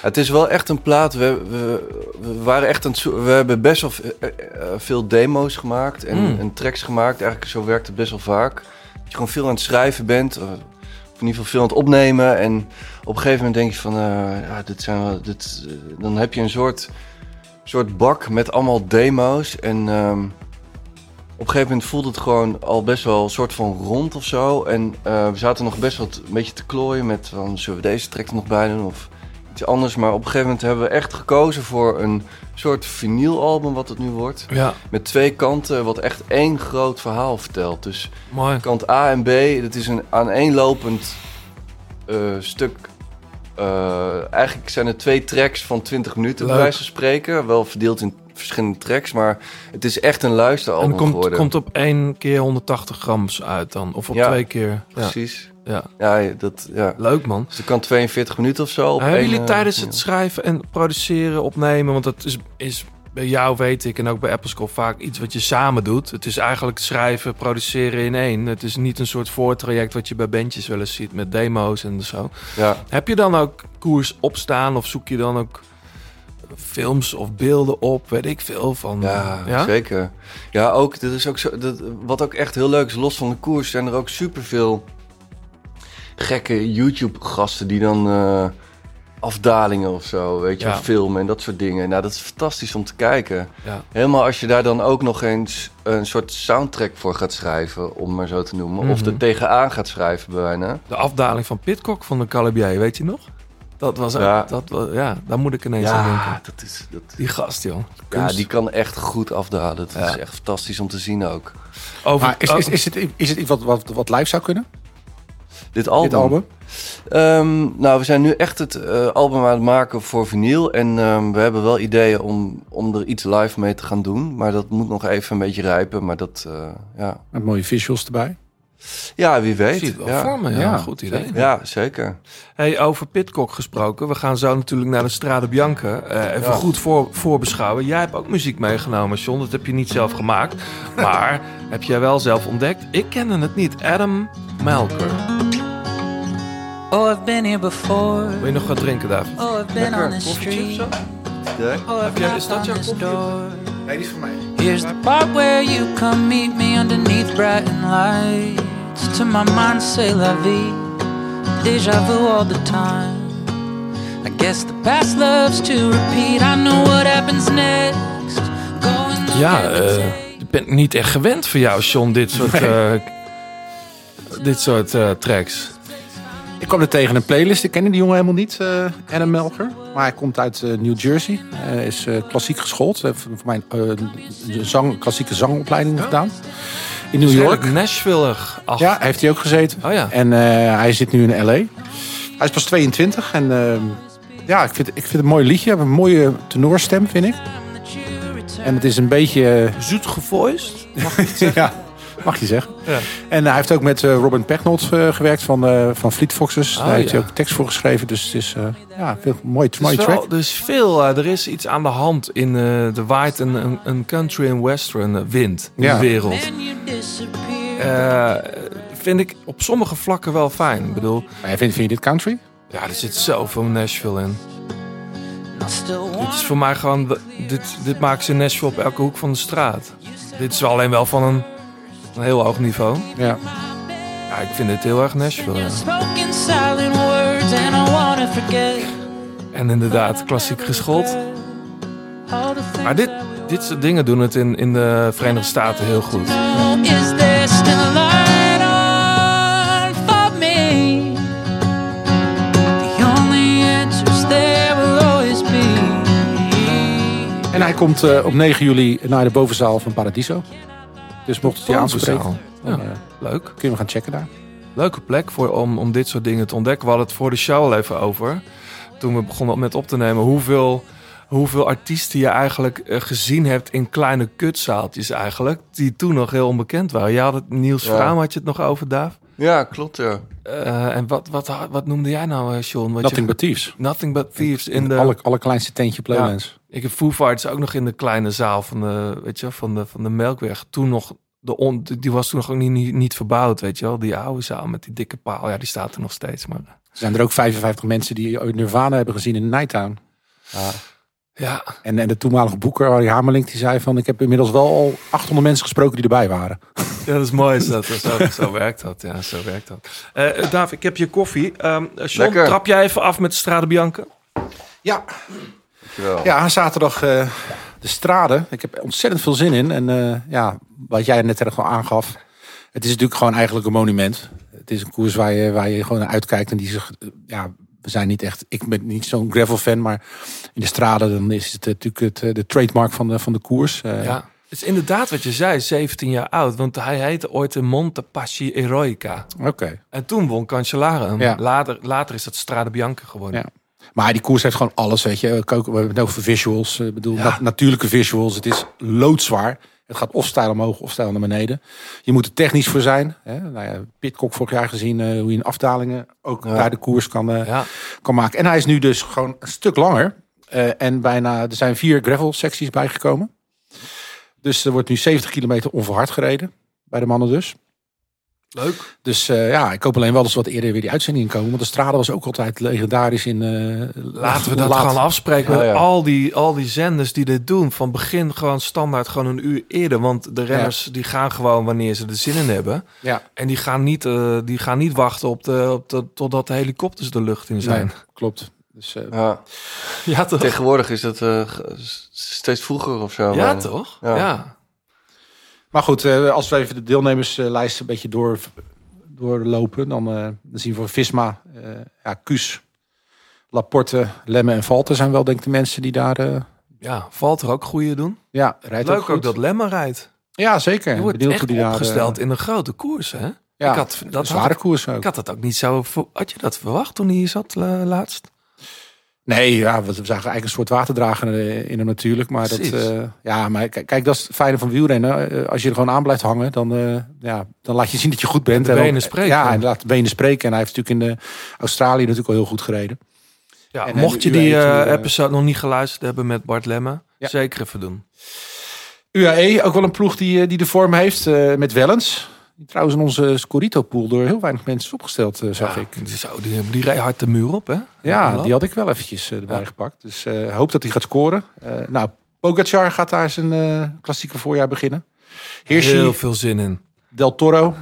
Het is wel echt een plaat. We, we, we waren echt zo- We hebben best wel v- eh, eh, veel demo's gemaakt en, Mm. en tracks gemaakt. Eigenlijk zo werkt het best wel vaak. Dat je gewoon veel aan het schrijven bent. eh, Of in ieder geval veel aan het opnemen. En op een gegeven moment denk je van... eh, ja, dit zijn wel, dit, eh, dan heb je een soort, soort bak met allemaal demo's. En ehm, op een gegeven moment voelde het gewoon al best wel een soort van rond of zo. En eh, we zaten nog best wel een beetje te klooien met... Van, zullen we deze track er nog bij doen of iets anders. Maar op een gegeven moment hebben we echt gekozen voor een soort vinylalbum wat het nu wordt. Ja, Met twee kanten, wat echt één groot verhaal vertelt. Dus mooi. kant A en B, dat is een aaneenlopend eh, stuk. eh, eigenlijk zijn er twee tracks van 20 minuten, bij Leuk. wijze van spreken. Wel verdeeld in verschillende tracks, maar het is echt een luisteralbum En komt, geworden. komt op één keer 180 grams uit dan? Of op Ja, twee keer? Precies. ja, Ja, dat, ja. leuk man. Dus het kan 42 minuten of zo. Op hebben jullie eh, tijdens ja. het schrijven en produceren, opnemen, want dat is, is bij jou weet ik en ook bij Applescore vaak iets wat je samen doet. Het is eigenlijk schrijven, produceren in één. Het is niet een soort voortraject wat je bij bandjes wel eens ziet met demo's en zo. Ja. Heb je dan ook koers opstaan of zoek je dan ook films of beelden op, weet ik veel van? Ja, zeker. Ja, ook, dat is ook zo, dat, wat ook echt heel leuk is, los van de koers, zijn er ook superveel gekke YouTube-gasten die dan eh, afdalingen of zo, weet je, Ja. filmen en dat soort dingen. Nou, dat is fantastisch om te kijken. Ja. Helemaal als je daar dan ook nog eens een soort soundtrack voor gaat schrijven, om maar zo te noemen. Of Mhm. er tegenaan gaat schrijven, bijna. De afdaling van Pitcock van de Calibier, weet je nog? Dat was ook, Ja. dat was, ja, daar moet ik ineens aan Ja, denken. dat is... Dat, Die gast, joh. ja, die kan echt goed afdalen. Dat Ja. is echt fantastisch om te zien ook. Over, Maar is, is, is, het, is het iets wat, wat, wat live zou kunnen? Dit album. Dit album? Ehm, nou, we zijn nu echt het eh, album aan het maken voor vinyl. En ehm, we hebben wel ideeën om, om er iets live mee te gaan doen. Maar dat moet nog even een beetje rijpen. Maar dat, eh, ja. Met mooie visuals erbij. ja, wie weet. Ik zie het wel ja. voor me, ja. Ja, Goed idee. Ja, zeker. Hey, over Pitcock gesproken. We gaan zo natuurlijk naar de Strade Bianca. Eh, even Ja. goed voor, voorbeschouwen. Jij hebt ook muziek meegenomen, John. Dat heb je niet zelf gemaakt. Maar heb jij wel zelf ontdekt? Ik kende het niet. Adam Malker. Oh, I've been here before. Wil je nog wat drinken, David? Oh, I've been Lekker. on Koffietje of street. zo? Ja. Oh, Heb I've jij- is dat knocked jouw on this koffie? door. Nee, die is voor mij. Here's the part where you come meet me underneath bright lights. To my mind, say la vie. Deja vu all the time. I guess the past loves to repeat. I know what happens next. Going to Ja, eh, day. ik ben niet echt gewend voor jou, John, dit soort, eh, dit soort eh, tracks. Ik kwam er tegen een playlist. Ik kende die jongen helemaal niet, eh Adam Melker. Maar hij komt uit eh, New Jersey. Hij is eh, klassiek geschoold. Hij heeft voor mij eh, een zang, klassieke zangopleiding gedaan. In New York. Nashville-ig. Ach, Ja, heeft hij ook gezeten. Oh ja. En eh, hij zit nu in L.A. Hij is pas 22. En ehm, ja, ik vind, ik vind het een mooi liedje. Hij heeft een mooie tenorstem, vind ik. En het is een beetje... Zoet gevoiced. ja, mag je zeggen. Ja. En hij heeft ook met eh, Robin Pecknold eh, gewerkt van, eh, van Fleet Foxes. Oh, Daar heeft hij ook tekst voor geschreven. Dus het is eh, ja, veel, mooi, mooie wel, track. er is veel, er is iets aan de hand in eh, de waait een, een, een country en western wind in Ja. de wereld. Eh, vind ik op sommige vlakken wel fijn. Ik bedoel, Maar vind, vind je dit country? ja, er zit zoveel Nashville in. Dit is voor mij gewoon, dit, dit maken ze in Nashville op elke hoek van de straat. Dit is alleen wel van een, een heel hoog niveau. Ja. Ja, ik vind dit heel erg Nashville. ja. Forget En inderdaad, klassiek geschoold. things Maar dit, dit soort dingen doen het in, in de Verenigde Staten heel goed. En hij komt eh, op 9 juli naar de bovenzaal van Paradiso. Dus mocht het je aanspreken, Ja. eh, Leuk. kunnen we gaan checken daar. Leuke plek voor, om, om dit soort dingen te ontdekken. We hadden het voor de show al even over. Toen we begonnen met op te nemen. Hoeveel, hoeveel artiesten je eigenlijk eh, gezien hebt in kleine kutzaaltjes eigenlijk. Die toen nog heel onbekend waren. Je had het, Niels Ja. Vraam had je het nog over, Daaf. Ja, klopt ja. Eh, en wat, wat, wat noemde jij nou, eh, Sean? Wat Nothing je, but Thieves. Nothing But Thieves. In In de, alle, allerkleinste tentje op Ja. Lowlands. Ik heb Foo Fighters ook nog in de kleine zaal van de, weet je, van de, van de Melkweg. Toen nog, de on, die was toen nog ook niet, niet, niet verbouwd, weet je wel. Die oude zaal met die dikke paal, ja, die staat er nog steeds. Maar Er zijn er ook 55 mensen die ooit Nirvana hebben gezien in Nighttown. ja, En, en de toenmalige boeker, Harry Hamelink, die zei van... ik heb inmiddels wel al 800 mensen gesproken die erbij waren. ja dat is mooi. Is dat, zo, zo werkt dat, ja, zo werkt dat. Eh David, ik heb je koffie. Ehm Lekker. trap jij even af met de Strade Bianca? Ja, Dankjewel. ja zaterdag eh, de strade. Ik heb ontzettend veel zin in. En eh, ja, wat jij net er gewoon aangaf. Het is natuurlijk gewoon eigenlijk een monument. Het is een koers waar je, waar je gewoon naar uitkijkt. En die zich, eh, ja, we zijn niet echt... Ik ben niet zo'n gravel fan, maar in de strade dan is het natuurlijk het, de trademark van de, van de koers. Ja. Het is inderdaad wat je zei, 17 jaar oud. Want hij heette ooit de Montepaschi Eroica. Oké. En toen won Cancellara. hem. Ja. Later, later is dat Strade Bianca geworden. Ja. Maar die koers heeft gewoon alles, weet je. We hebben het over visuals. Ik bedoel, Ja. nat- natuurlijke visuals. Het is loodzwaar. Het gaat of stijl omhoog of stijl naar beneden. Je moet er technisch voor zijn. Hè? Nou ja, Pitcock vorig jaar gezien eh, hoe je in afdalingen ook Ja. daar de koers kan, eh, Ja. kan maken. En hij is nu dus gewoon een stuk langer. Eh, en bijna, er zijn vier gravel secties bijgekomen. Dus er wordt nu 70 kilometer onverhard gereden. Bij de mannen dus. Leuk. Dus eh, ja, ik hoop alleen wel dat ze wat eerder weer die uitzending komen. Want de strade was ook altijd legendarisch in... eh, Laten we dat laat. gaan afspreken Ja, met ja. al die, al die zenders die dit doen. Van begin gewoon standaard gewoon een uur eerder. Want de renners die gaan gewoon wanneer ze er zin in hebben. Ja, En die gaan niet, eh, die gaan niet wachten op de, op de, totdat de helikopters de lucht in zijn. nee, klopt. Dus, eh, Ja. Ja, toch? Tegenwoordig is dat eh, steeds vroeger of zo. Ja, maar- toch? Ja. Maar goed, eh, als we even de deelnemerslijst een beetje door, doorlopen, dan, eh, dan zien we voor Visma, eh ja, Kuus, Laporte, Lemme en Valter zijn wel denk ik de mensen die daar... ja. Valt er ook goede doen? ja, rijdt Leuk ook, ook, goed. dat Lemmer rijdt. Ja, zeker. Je wordt Benieuwd echt hoe die daar, opgesteld eh, in een grote koers, hè? ja, ik had, dat had zware ik, koers ook. ik had dat ook niet zo... Had je dat verwacht toen hij hier zat laatst? Nee, ja, we we zagen eigenlijk een soort waterdrager in hem natuurlijk. Maar, dat, eh, ja, maar kijk, kijk, dat is het fijne van wielrennen. Eh, Als je er gewoon aan blijft hangen, dan, eh, ja, dan laat je zien dat je goed bent. De En benen spreken. Ja, en laat de benen spreken. En hij heeft natuurlijk in de Australië natuurlijk al heel goed gereden. Ja, En, mocht je de die episode nog niet geluisterd hebben met Bart Lemme, Ja. zeker even doen. UAE, ook wel een ploeg die, die de vorm heeft met Wellens. Die trouwens in onze Scorito-pool door heel weinig mensen is opgesteld, eh, zag Ja, ik. Die, zo, die, die reed hard de muur op, hè? Ja, die had ik wel eventjes eh, erbij Ja. gepakt. Dus eh, hoop dat hij gaat scoren. Eh, nou, Pogacar gaat daar zijn eh, klassieke voorjaar beginnen. Hirschi, Heel veel zin in. Del Toro.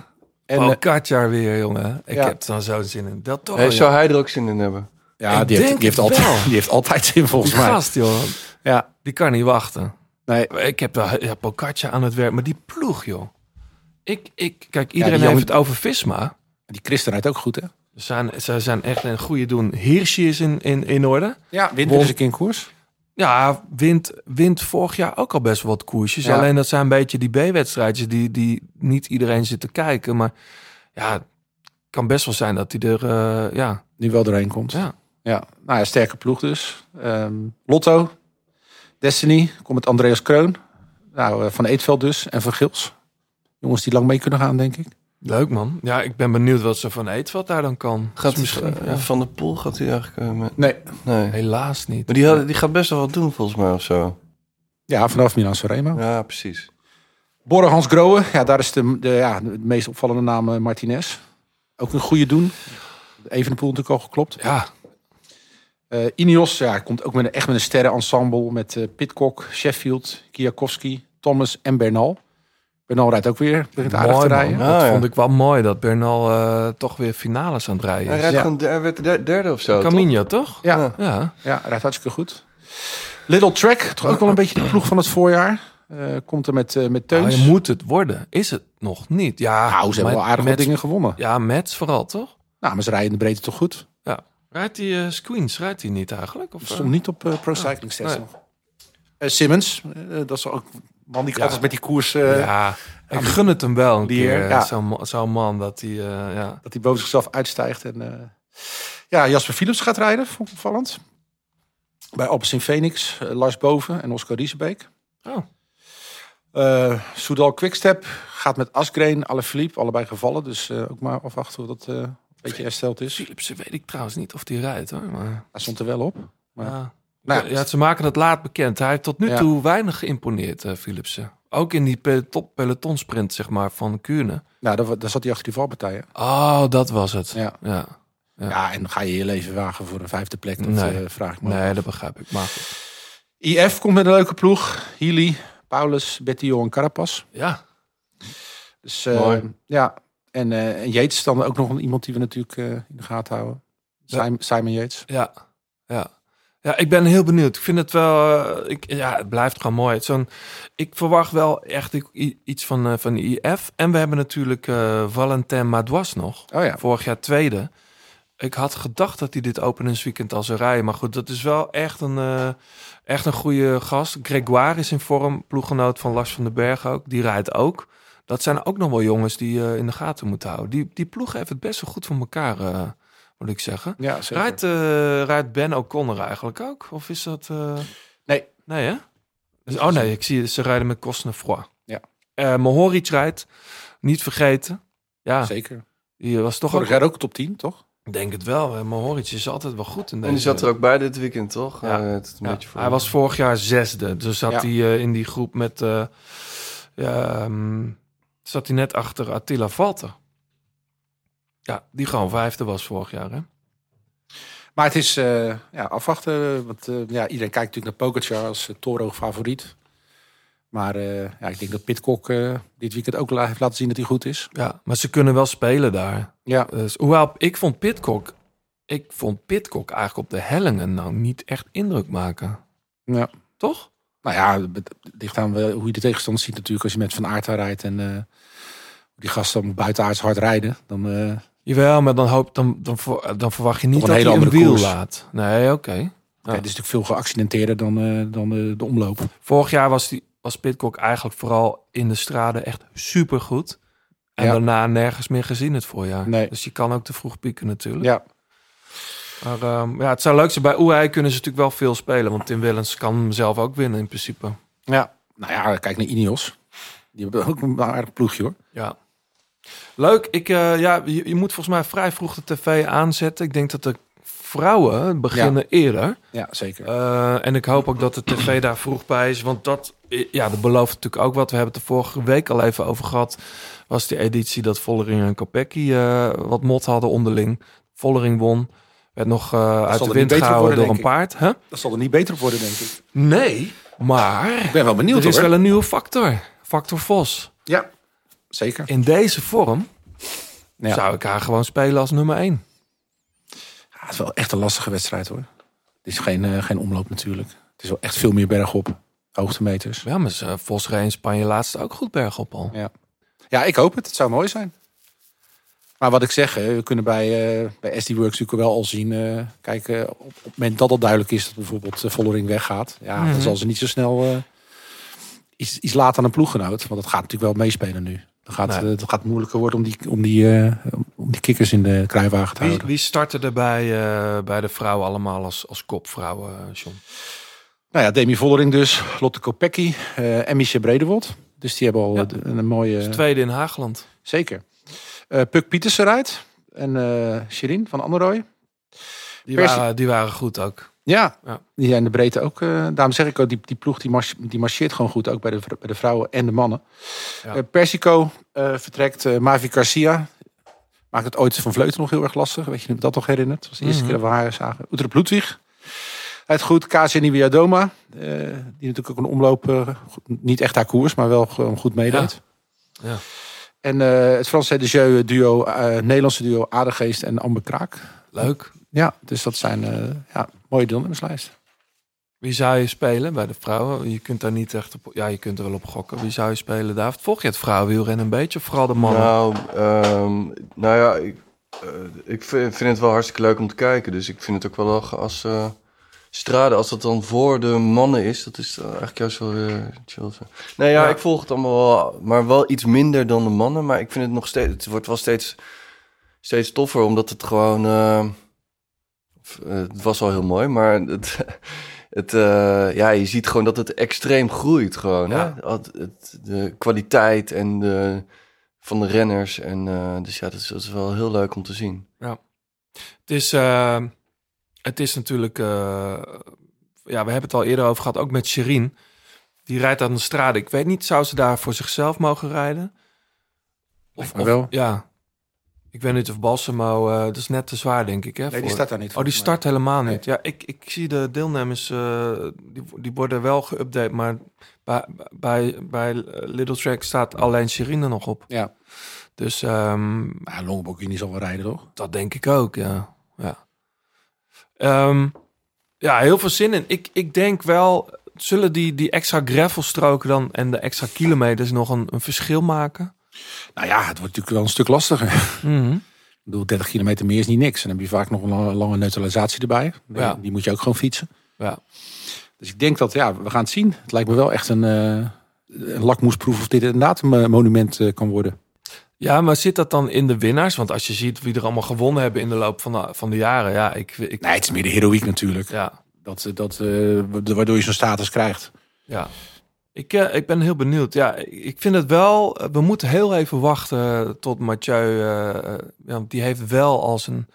En, eh, Katjar weer, jongen. Ik Ja. heb er zo'n zin in. Toch? Hey, zou hij er ook zin in hebben? ja, die heeft, die, altijd, die heeft altijd zin volgens die mij. gast, joh. Ja, Die kan niet wachten. nee, Ik heb daar ja, aan het werk, maar die ploeg, joh. Ik, ik, kijk, iedereen die heeft het over Visma. die Christen rijdt ook goed, hè? Ze zijn, ze zijn echt een goede doen. Hirschi is in, in, in orde. Ja, wint dus in koers. Ja, wint, wint vorig jaar ook al best wel wat koersjes. Ja. Alleen dat zijn een beetje die B-wedstrijdjes die, die niet iedereen zit te kijken. Maar ja, het kan best wel zijn dat hij er... eh, ja, Nu wel doorheen komt. ja. Ja, nou ja, sterke ploeg dus. Ehm, Lotto, Destiny, komt met Andreas Kreun. Nou, eh, Van Eetveld dus en Van Gils. Jongens die lang mee kunnen gaan, denk ik. Leuk man. Ja, ik ben benieuwd wat ze van Eetveld daar dan kan. Gaat Dus misschien, eh, ja. Van de Poel gaat hij eigenlijk eh, met... Nee. Nee. Helaas niet. Maar die, had, die gaat best wel wat doen volgens mij of zo. Ja, vanaf Milan Sanremo. Ja, precies. Borre Hans Groen, ja, daar is de, de, ja, de meest opvallende naam eh, Martinez. Ook een goede doen. Even de poel natuurlijk al geklopt. Ja, Eh Ineos, ja, komt ook met een, echt met een sterrenensemble. Met eh Pitcock, Sheffield, Kiyakowski, Thomas en Bernal. Bernal rijdt ook weer. Begint aardig mooi te rijden. Dat ja. vond ik wel mooi dat Bernal eh, toch weer finales aan het rijden Hij, is. rijdt Ja. gewoon, hij werd der- derde of zo. toch? Camino toch? Ja, Ja. ja, rijdt hartstikke goed. Little Track, toch ook wel een beetje de ploeg van het voorjaar. Eh, komt er met, eh, met Nou, Teuns. je moet het worden. Is het nog niet? Ja, nou, ze hebben wel aardig wat met- dingen gewonnen. Ja, Mets vooral toch? Nou, maar ze rijden in de breedte toch goed. Ja. Rijdt die eh Squeens, rijdt hij niet eigenlijk? Of, stond niet op eh, Pro Cycling Stats nee. nog. Eh, Simmons, dat is ook man die Ja. altijd met die koers... eh, ja, ik gun het hem wel een die, keer. eh, ja. Zo'n zo'n man dat hij... eh, ja. Dat hij boven zichzelf uitstijgt. En, ja, Jasper Philips gaat rijden, vond ik opvallend. Bij Alpecin Phoenix, eh, Lars Boven en Oscar Riesebeek. Oh. Eh Soudal Quickstep gaat met Asgreen, Alaphilippe, allebei gevallen. Dus ook maar afwachten hoe dat eh, een beetje hersteld is. Philipsen weet ik trouwens niet of die rijdt hoor. Maar, Hij stond er wel op. Maar, ja. Nou, ja, ze maken het laat bekend. Hij heeft tot nu Ja. toe weinig geïmponeerd, eh, Philipsen. Ook in die peloton, pelotonsprint zeg maar, van Kuurne. nou daar, daar zat hij achter die valpartijen. Oh, dat was het. Ja. ja. Ja. Ja. en ga je je leven wagen voor een vijfde plek? Dat Nee. eh, vraag ik me. Nee, dat begrijp ik. Maar goed. IF komt met een leuke ploeg. Healy, Paulus, Bettio en Carapaz. Ja, Dus eh, Mooi. ja, en, eh en Yates is dan ook nog een- iemand die we natuurlijk in de gaten houden. Simon, Simon Yates. Ja, ja. Ja, ik ben heel benieuwd. Ik vind het wel... eh, ik, ja, het blijft gewoon mooi. Zo'n, ik verwacht wel echt iets van, eh, van de IF. En we hebben natuurlijk eh, Valentin Madouas nog. Oh ja, Vorig jaar tweede. Ik had gedacht dat hij dit openingsweekend al zou rijden. Maar goed, dat is wel echt een, echt een goede gast. Gregoire is in vorm. Ploeggenoot van Lars van den Berg ook. Die rijdt ook. Dat zijn ook nog wel jongens die je in de gaten moeten houden. Die, die ploeg heeft het best wel goed voor elkaar, moet ik zeggen. ja zeker. Rijdt, eh, rijdt Ben O'Connor eigenlijk ook? Of is dat... eh, Nee. Nee, hè? Dus, oh nee, ik zie ze rijden met Cosnefroid. Ja. Eh Mohoric rijdt. Niet vergeten. Ja, Zeker. die was toch Vorig ook... ook top 10, toch? Ik denk het wel. Mohoric is altijd wel goed in deze... En die zat er ook bij dit weekend, toch? Ja. Eh, het is een Ja, voor- hij was vorig jaar zesde. Dus zat Ja. hij eh, in die groep met... eh, ehm, zat hij net achter Attila Valter. Ja, die gewoon vijfde was vorig jaar, hè? Maar het is eh, ja, afwachten. Want eh, ja, iedereen kijkt natuurlijk naar Pogacar als eh, Toro favoriet. Maar ja, ik denk dat Pitcock dit weekend ook la- heeft laten zien dat hij goed is. Ja, maar ze kunnen wel spelen daar. Ja, Dus, hoewel, ik vond Pitcock... Ik vond Pitcock eigenlijk op de hellingen nou niet echt indruk maken. ja. Toch? Nou ja, het ligt aan hoe je de tegenstander ziet natuurlijk. Als je met Van Aert rijdt en die gasten buitenaards hard rijden. Dan, Jawel, maar dan, hoop, dan, dan, dan verwacht je niet dat hele hij een wiel koers. laat. Nee, oké. ja. het is natuurlijk veel geaccidenteerder dan, eh, dan de, de omloop. Vorig jaar was, die, was Pitcock eigenlijk vooral in de straden echt supergoed. En Ja. daarna nergens meer gezien het voorjaar. Nee. Dus je kan ook te vroeg pieken natuurlijk. Ja, Maar ehm, ja, het zou leuk zijn. Bij UAE kunnen ze natuurlijk wel veel spelen. Want Tim Wellens kan hem zelf ook winnen in principe. ja. Nou ja, kijk naar Ineos. Die hebben ook een aardig ploegje hoor. Ja. Leuk. Ik, eh, ja, je, je moet volgens mij vrij vroeg de tv aanzetten. Ik denk dat de vrouwen beginnen eerder. Ja, zeker. Eh, en ik hoop ook dat de tv daar vroeg bij is. Want dat, eh, ja, dat belooft natuurlijk ook wat. We hebben het er vorige week al even over gehad. Was die editie dat Vollering en Kopecky wat mot hadden onderling. Vollering won. Werd nog uit de wind gehouden worden, door een paard. Huh? Dat zal er niet beter op worden, denk ik. Nee, maar Ik ben wel benieuwd er is hoor. wel een nieuwe factor. Factor Vos. Ja, zeker. In deze vorm Ja. zou ik haar gewoon spelen als nummer 1. Ja, het is wel echt een lastige wedstrijd hoor. Het is geen, eh, geen omloop natuurlijk. Het is wel echt veel meer bergop. Hoogtemeters. Ja, maar in Spanje laatst ook goed bergop al. Ja, ik hoop het. Het zou mooi zijn. Maar wat ik zeg, we kunnen bij, eh bij SD Works natuurlijk wel al zien. kijk, eh, op, op het moment dat het duidelijk is dat bijvoorbeeld uh, Vollering weggaat. Ja, Mhm. dan zal ze niet zo snel iets, iets later aan een ploeggenoot. Want dat gaat natuurlijk wel meespelen nu. Dan gaat, Nee. het gaat moeilijker worden om die, om, die, eh, om die kikkers in de kruiwagen te Wie, houden. wie startte er bij, eh, bij de vrouwen allemaal als, als kopvrouwen, eh, John? Nou ja, Demi Vollering dus, Lotte Kopecky eh en Michel Bredewold. Dus die hebben al Ja. een mooie... Dus tweede in Haagland. Zeker. Puk Pietersen rijdt. En Shirin van Anderrooy. Die waren, die waren goed ook. Ja, Ja. die zijn de breedte ook. eh, daarom zeg ik ook, die, die ploeg die, mars, die marcheert gewoon goed. Ook bij de, bij de vrouwen en de mannen. Ja. Eh, Persico eh, vertrekt. eh Mavi Garcia. Maakt het ooit van Vleuten nog heel erg lastig. Weet je dat nog herinnert? Dat was de eerste Mhm. keer dat we haar zagen. Utrecht Ludwig. Het goed. Kasia Niwiadoma. eh die natuurlijk ook een omloop. goed- niet echt haar koers, maar wel gewoon goed meedeed. Ja. En eh, het Franse de Jeu duo, eh, Nederlandse duo Adergeest en Amber Kraak. Leuk. Ja, dus dat zijn eh, ja, mooie deelnemerslijsten. Wie zou je spelen bij de vrouwen? Je kunt daar niet echt op... Ja, je kunt er wel op gokken. Wie zou je spelen, David? Volg je het vrouwenwielrennen een beetje? Of vooral de mannen? Nou, ehm, nou ja, ik, eh, ik vind, vind het wel hartstikke leuk om te kijken. Dus ik vind het ook wel lachen als eh Strade, als dat dan voor de mannen is, dat is eigenlijk juist wel weer chill. Nee, ja, Ja. ik volg het allemaal wel, maar wel iets minder dan de mannen. Maar ik vind het nog steeds, het wordt wel steeds, steeds toffer, omdat het gewoon, eh, f- eh, het was al heel mooi, maar het, het, eh, ja, je ziet gewoon dat het extreem groeit gewoon. Ja. Hè? Het, het- de kwaliteit en de, van de renners. En, eh, dus ja, dat is, dat is wel heel leuk om te zien. Het is, eh, het is natuurlijk... eh, ja, we hebben het al eerder over gehad, ook met Sherin. Die rijdt aan de strade. Ik weet niet, zou ze daar voor zichzelf mogen rijden? Lijkt me wel. Ja. Ik weet niet of Balsamo... eh dat is net te zwaar, denk ik. Hè, Nee, die staat daar niet. Oh, die start helemaal niet. Ja, ik, ik zie de deelnemers, eh, die, die worden wel geüpdate, maar bij, bij, bij Little Track staat alleen Sherine nog op. Ja. Dus ehm, Maar niet zal wel rijden, toch? dat denk ik ook, ja. Ja, Ehm, ja heel veel zin in. Ik, ik denk wel, zullen die, die extra gravelstroken dan en de extra kilometers nog een, een verschil maken? Nou ja, het wordt natuurlijk wel een stuk lastiger. Mhm. Ik bedoel, 30 kilometer meer is niet niks. En dan heb je vaak nog een lange, lange neutralisatie erbij. Die- Ja. Die moet je ook gewoon fietsen. Ja. Dus ik denk dat, ja, we gaan het zien. Het lijkt me wel echt een, een lakmoesproef of dit inderdaad een eh, monument eh, kan worden. Ja, maar zit dat dan in de winnaars? Want als je ziet wie er allemaal gewonnen hebben in de loop van de, van de jaren, ja, ik, ik Nee, het is meer de heroïek natuurlijk. ja, Dat, dat, waardoor je zo'n status krijgt. Ja, ik, eh, ik ben heel benieuwd. Ja, ik vind het wel. eh, We moeten heel even wachten tot Mathieu. eh, ja, die heeft wel al zijn,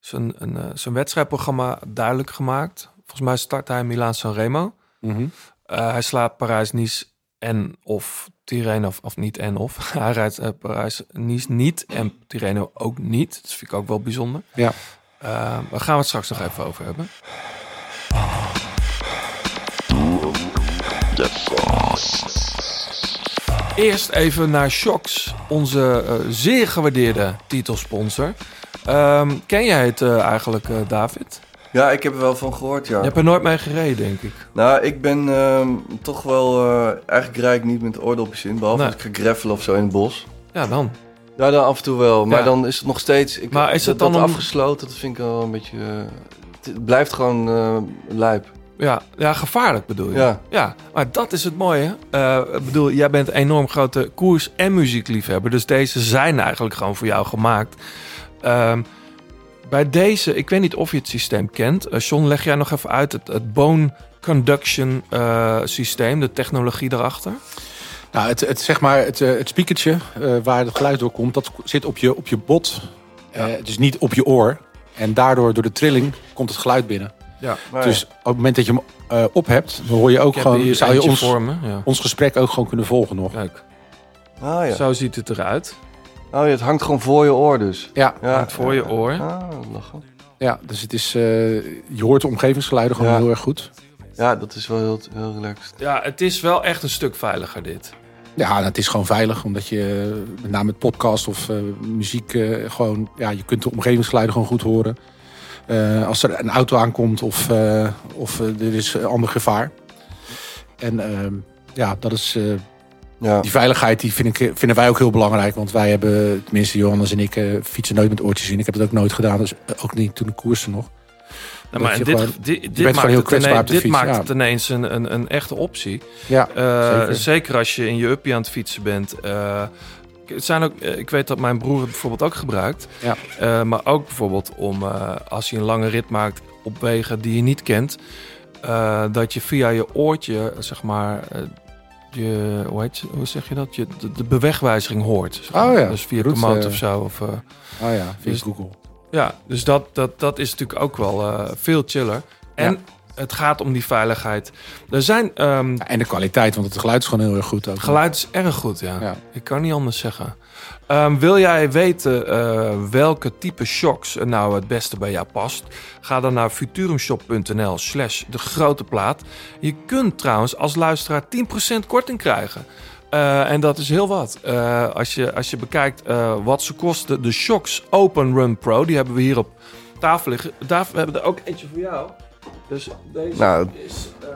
zijn, een, zijn wedstrijdprogramma duidelijk gemaakt. Volgens mij start hij Milaan Sanremo. Mhm. Hij slaat Parijs-Nice en of Tirreno of, of niet en of. hij rijdt Parijs-Nice niet en Tirreno ook niet. Dat vind ik ook wel bijzonder. Ja. Daar gaan we het straks nog even over hebben. Eerst even naar Shocks, onze eh, zeer gewaardeerde titelsponsor. Ehm, ken jij het eh, eigenlijk, eh, David? Ja, ik heb er wel van gehoord, ja. Je hebt er nooit mee gereden, denk ik. Nou, ik ben ehm, toch wel... eigenlijk rijd ik niet met oordopjes in, behalve Nee. als ik ga gravelen of zo in het bos. Ja, dan. Ja, dan af en toe wel. Maar Ja. dan is het nog steeds... Ik, Maar is het dan dat om- afgesloten, dat vind ik wel een beetje... het blijft gewoon lijp. Ja, ja, gevaarlijk bedoel je? Ja. ja, maar dat is het mooie. Eh, ik bedoel, jij bent een enorm grote koers- en muziekliefhebber. Dus deze zijn eigenlijk gewoon voor jou gemaakt. Ehm, bij deze, ik weet niet of je het systeem kent. Eh, John, leg jij nog even uit het, het bone conduction eh, systeem, de technologie erachter? Nou, het, het, zeg maar, het, het speakertje eh, waar het geluid door komt, dat zit op je, op je bot. Eh, dus niet op je oor. En daardoor, door de trilling, komt het geluid binnen. Ja. Maar Dus op het moment dat je hem eh, op hebt, dan hoor je ook gewoon, zou je ons. Ja. ons gesprek ook gewoon kunnen volgen nog. Kijk, Ah ja. zo ziet het eruit. Oh, ja, het hangt gewoon voor je oor dus. Ja, Ja, Hangt voor je oor. Ah, lachen. ja dus het is, eh, je hoort de omgevingsgeluiden gewoon Ja. heel erg goed. Ja, dat is wel heel, heel relaxed. Ja, het is wel echt een stuk veiliger dit. Ja, het is gewoon veilig, omdat je eh, met name met podcast of eh, muziek eh, gewoon, ja, je kunt de omgevingsgeluiden gewoon goed horen. Eh, als er een auto aankomt of, eh, of eh, er is een ander gevaar. En ehm, ja, dat is, eh, Ja. Die veiligheid die vind ik, vinden wij ook heel belangrijk. Want wij hebben, tenminste Johannes en ik, eh, fietsen nooit met oortjes in. Ik heb het ook nooit gedaan. Dus ook niet toen de koersen nog. Nou, maar Dat dit, gewoon- dit, dit maakt, heel het, ineens, dit fiets, maakt ja. het ineens een, een, een echte optie. Ja, zeker. zeker. als je in je uppie aan het fietsen bent. Eh, het zijn ook, eh, ik weet dat mijn broer het bijvoorbeeld ook gebruikt. Ja. Eh, maar ook bijvoorbeeld om eh, als je een lange rit maakt op wegen die je niet kent. dat je via je oortje, zeg maar, je, hoe, heet, hoe zeg je dat? Je, de, de bewegwijzering hoort. zeg maar. Oh ja, Dus via Komoot eh. of zo. Of, Oh ja, via Dus- Google. ja, dus dat, dat, dat is natuurlijk ook wel veel chiller. En Ja. Het gaat om die veiligheid. Er zijn... ehm, Ja, en de kwaliteit, want het geluid is gewoon heel erg goed. Ook. het geluid is erg goed, ja. Ja. Ik kan niet anders zeggen. Ehm, wil jij weten eh, welke type shocks er nou het beste bij jou past? Ga dan naar futurumshop.nl slash de grote plaat. Je kunt trouwens als luisteraar 10% korting krijgen. Eh, en dat is heel wat. Eh, als, je, als je bekijkt wat ze kosten. De Shocks Open Run Pro, die hebben we hier op tafel liggen. Daar, we hebben er ook eentje voor jou. Dus deze Nou. is... eh,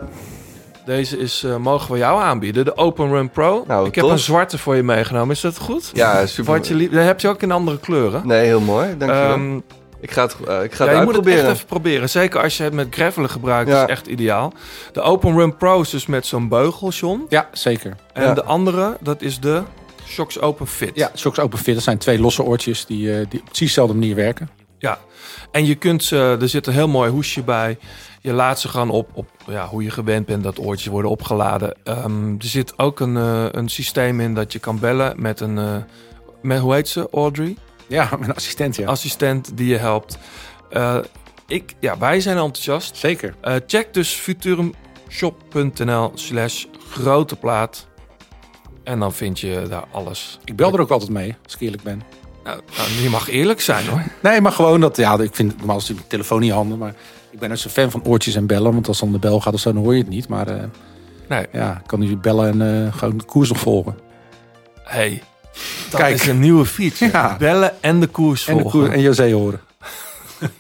deze is, eh, mogen we jou aanbieden. De Open Run Pro. Nou, ik heb tof. een zwarte voor je meegenomen. Is dat goed? Ja, super. Wat je lief- heb je ook in andere kleuren. Nee, heel mooi. Dankjewel. Ehm, ik ga het, eh, ik ga ja, het je moet het uitproberen. echt even proberen. Zeker als je het met gravelen gebruikt. Ja. is echt ideaal. De Open Run Pro is dus met zo'n beugel, John. Ja, zeker. En Ja. de andere, dat is de Shocks Open Fit. Ja, Shocks Open Fit, dat zijn twee losse oortjes die, eh, die op precies dezelfde manier werken. Ja, en je kunt ze, er zit een heel mooi hoesje bij. Je laat ze gewoon op, op ja, hoe je gewend bent dat oortjes worden opgeladen. Ehm, er zit ook een, eh, een systeem in dat je kan bellen met een, eh, met, hoe heet ze, Audrey? Ja, mijn assistent, ja. Assistent die je helpt. Eh, ik, ja, wij zijn enthousiast. Zeker. Check dus futurumshop.nl slash grote plaat. En dan vind je daar alles. Ik bel er ook altijd mee, als ik eerlijk ben. Nou, nou, je mag eerlijk zijn hoor. Nee, maar gewoon dat, ja, ik vind normaal is telefoon niet handig, maar ik ben ook zo'n fan van oortjes en bellen, want als dan de bel gaat of zo, dan hoor je het niet. Maar eh, Nee, ja, ik kan nu bellen en eh, gewoon de koers nog volgen. hey, dat Kijk. is een nieuwe feature. Ja. Bellen en de koers En, de volgen. koers, en José horen.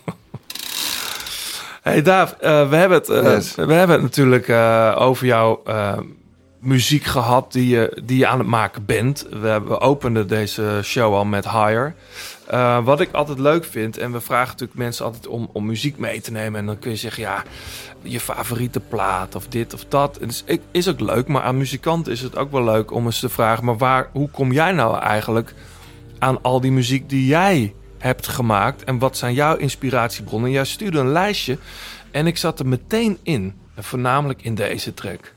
Hey Daaf, eh, we, hebben het, Yes. we hebben het natuurlijk over jouw eh, muziek gehad die je, die je aan het maken bent. We, openden deze show al met Higher. Eh, wat ik altijd leuk vind, en we vragen natuurlijk mensen altijd om, om muziek mee te nemen. En dan kun je zeggen, ja, je favoriete plaat of dit of dat. Het is, is ook leuk, maar aan muzikanten is het ook wel leuk om eens te vragen... maar waar, hoe kom jij nou eigenlijk aan al die muziek die jij hebt gemaakt? En wat zijn jouw inspiratiebronnen? Jij stuurde een lijstje en ik zat er meteen in. Voornamelijk in deze track.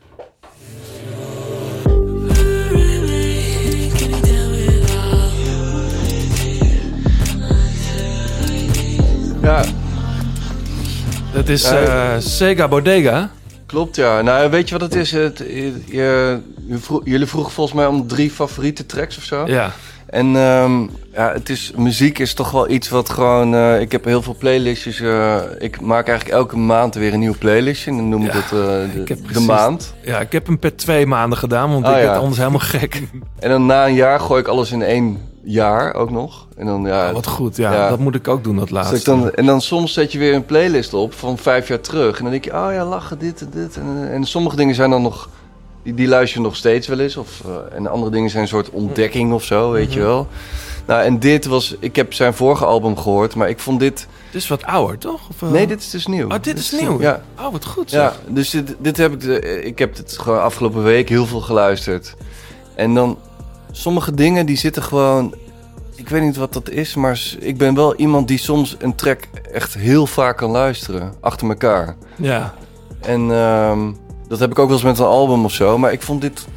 Ja, Dat is eh, Sega Bodega. klopt ja. Nou, weet je wat het is? Het, je, jullie vroegen volgens mij om drie favoriete tracks of zo. Ja, En ehm, ja, het is, muziek is toch wel iets wat gewoon... eh, ik heb heel veel playlistjes. eh, ik maak eigenlijk elke maand weer een nieuw playlistje. En dan noem ik Ja, dat de, ik maand. ja, ik heb hem per twee maanden gedaan, want Oh, ik ja. werd anders helemaal gek. En dan na een jaar gooi ik alles in één jaar ook nog. En dan, ja, Oh, wat goed, ja, Ja. dat moet ik ook doen, dat Dus laatste. ik dan, en dan soms zet je weer een playlist op van vijf jaar terug. En dan denk je, oh ja, lachen, dit en dit. En, en sommige dingen zijn dan nog... Die, die luister je nog steeds wel eens. Of, eh, en andere dingen zijn een soort ontdekking of zo, weet je wel. Nou, en dit was... Ik heb zijn vorige album gehoord, maar ik vond dit... Het is wat ouder, toch? Of, eh? Nee, dit is dus nieuw. Oh, dit is nieuw? Ja. Oh, wat goed Ja, dus dit, dit heb ik... de- Ik heb het gewoon afgelopen week heel veel geluisterd. En dan... Sommige dingen die zitten gewoon... Ik weet niet wat dat is, maar ik ben wel iemand die soms een track echt heel vaak kan luisteren. Achter elkaar. Ja. En ehm, dat heb ik ook wel eens met een album of zo. Maar ik vond dit...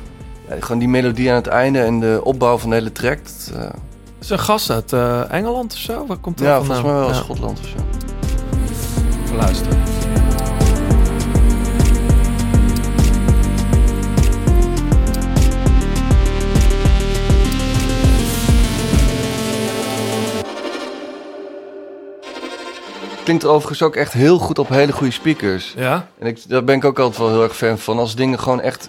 ja, gewoon die melodie aan het einde en de opbouw van de hele track. dat, Het is een gast uit eh, Engeland of zo? Waar komt dat ja, vandaan? volgens mij wel Ja. Schotland of zo. Even Klinkt overigens ook echt heel goed op hele goede speakers. Ja? En ik, daar ben ik ook altijd wel heel erg fan van. Als dingen gewoon echt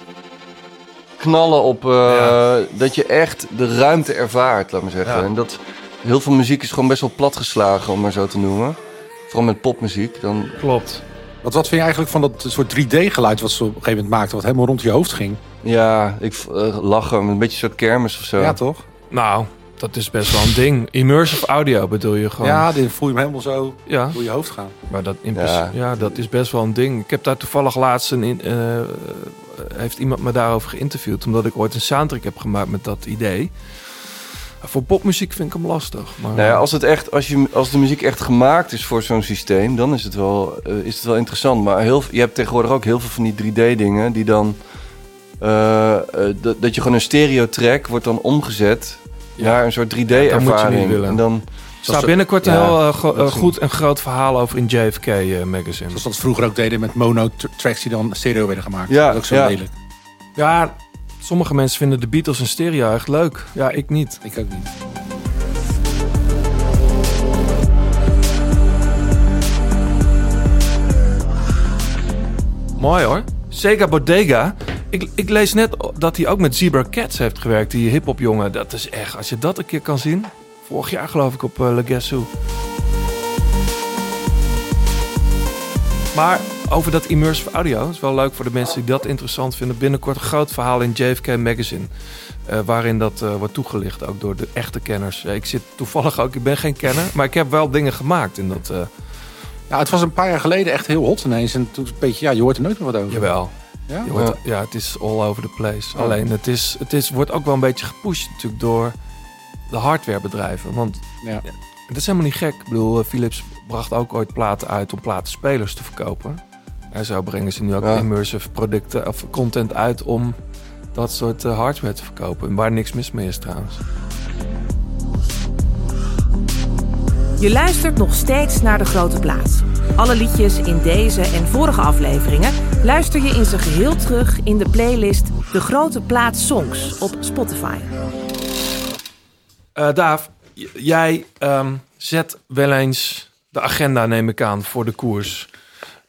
knallen op... eh, Ja. Dat je echt de ruimte ervaart, laat maar zeggen. Ja. En dat... Heel veel muziek is gewoon best wel platgeslagen, om maar zo te noemen. Vooral met popmuziek. Dan, Klopt. Wat, wat vind je eigenlijk van dat soort 3D-geluid wat ze op een gegeven moment maakten, wat helemaal rond je hoofd ging? Ja, ik uh, lachen, een beetje een soort kermis of zo. Ja, toch? Nou, dat is best wel een ding. Immersive audio bedoel je gewoon. Ja, dan voel je hem helemaal zo Ja. door je hoofd gaan. Maar dat, in Ja. dat is best wel een ding. Ik heb daar toevallig laatst een... In, eh, heeft iemand me daarover geïnterviewd... omdat ik ooit een soundtrack heb gemaakt met dat idee. Voor popmuziek vind ik hem lastig. Maar, Nou ja, als, het echt, als, je, als de muziek echt gemaakt is voor zo'n systeem, dan is het wel, eh, is het wel interessant. Maar heel, je hebt tegenwoordig ook heel veel van die 3D-dingen die dan. eh, dat, dat je gewoon een stereo-track wordt dan omgezet naar een soort dat moet je niet 3D-ervaring. willen. en dan. er staat binnenkort een Ja, heel eh, go- eh, goed en groot verhaal over in JFK eh, magazine. Zoals dat vroeger ook deden met mono-tracks die dan stereo werden gemaakt. Ja, dat is ook zo ja. lelijk. Ja, sommige mensen vinden de Beatles in stereo echt leuk. Ja, ik niet. Ik ook niet. Mooi hoor. Sega Bodega. Ik, ik lees net dat hij ook met Zebra Cats heeft gewerkt. Die hip-hop jongen. Dat is echt, als je dat een keer kan zien. Vorig jaar geloof ik op uh, Le. Maar over dat immersive audio. is wel leuk voor de mensen die dat interessant vinden. Binnenkort een groot verhaal in JFK Magazine. eh, waarin dat eh, wordt toegelicht. Ook door de echte kenners. Ik zit toevallig ook, ik ben geen kenner. Maar ik heb wel dingen gemaakt in dat... Ja, het was een paar jaar geleden echt heel hot ineens. En toen een beetje, ja, je hoort er nooit meer wat over. Jawel. Ja? Ja. het is all over the place. Oh. Alleen het, is, het is, wordt ook wel een beetje gepusht natuurlijk door de hardwarebedrijven. Want Ja. het is helemaal niet gek. Ik bedoel, eh, Philips bracht ook ooit platen uit om platenspelers te verkopen. En zo brengen ze nu ook Ja. immersive producten of content uit om dat soort eh, hardware te verkopen. Waar niks mis mee is trouwens. Je luistert nog steeds naar De Grote Plaats. Alle liedjes in deze en vorige afleveringen luister je in zijn geheel terug in de playlist De Grote Plaats Songs op Spotify. Eh Daaf, jij ehm, zet wel eens de agenda, neem ik aan, voor de koers.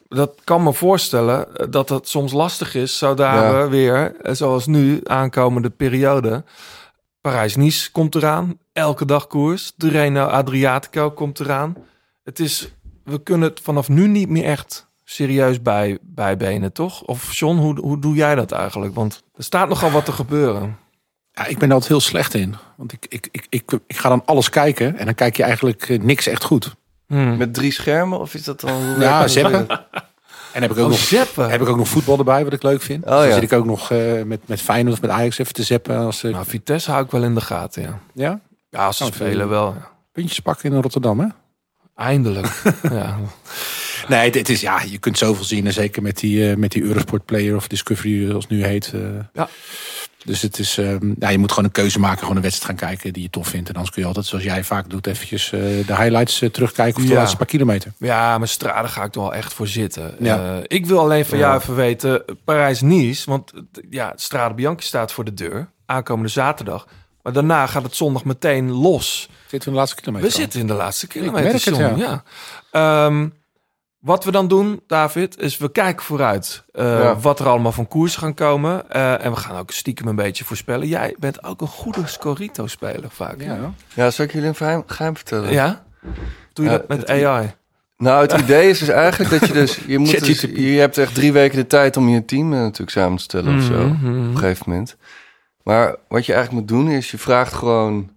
Dat kan me voorstellen eh, dat het soms lastig is, zodra Ja. we weer, eh, zoals nu, aankomende periode. Parijs-Nice komt eraan, elke dag koers. De Reno Adriatico komt eraan. Het is, we kunnen het vanaf nu niet meer echt serieus bij, bijbenen, toch? Of John, hoe, hoe doe jij dat eigenlijk? Want er staat nogal wat te gebeuren. Ja, ik ben er altijd heel slecht in. Want ik, ik, ik, ik, ik ga dan alles kijken. En dan kijk je eigenlijk eh, niks echt goed. Hmm. Met drie schermen? Of is dat dan... Ja, dat? zeppen. En heb ik ook, Oh, nog, zeppen. heb ik ook nog voetbal erbij, wat ik leuk vind. Oh, Dus dan ja. zit ik ook nog eh, met, met Feyenoord of met Ajax even te zeppen. Als, eh, Nou, Vitesse hou ik wel in de gaten, ja. ja, Ja, ze Oh, spelen wel. ja. puntjes pakken in Rotterdam, hè? Eindelijk. ja. Nee, het is, ja, je kunt zoveel zien. En zeker met die, eh, met die Eurosport Player of Discovery, zoals het nu heet. eh. Ja. Dus het is, ehm, ja, je moet gewoon een keuze maken, gewoon een wedstrijd gaan kijken die je tof vindt. En anders kun je altijd, zoals jij vaak doet, eventjes eh, de highlights eh, terugkijken of de Ja. laatste paar kilometer. ja, maar Strade ga ik er wel echt voor zitten. Ja. Eh, ik wil alleen van jou even weten, Parijs-Nice. Want ja, Strade Bianchi staat voor de deur. Aankomende zaterdag. Maar daarna gaat het zondag meteen los. Zitten we in de laatste kilometer? We al? zitten in de laatste merk kilometer. het, John, ja. ja. Ehm, wat we dan doen, David, is we kijken vooruit eh, Ja. wat er allemaal van koers gaan komen. Eh, en we gaan ook stiekem een beetje voorspellen. Jij bent ook een goede Scorito-speler vaak. Ja. Ja, zal ik jullie een geheim, geheim vertellen? Ja? Doe je Ja, dat met het- AI? Nou, het idee is dus eigenlijk dat je dus... Je, moet dus, je hebt echt drie weken de tijd om je team eh, natuurlijk samen te stellen of zo. Mhm. Op een gegeven moment. Maar wat je eigenlijk moet doen is... Je vraagt gewoon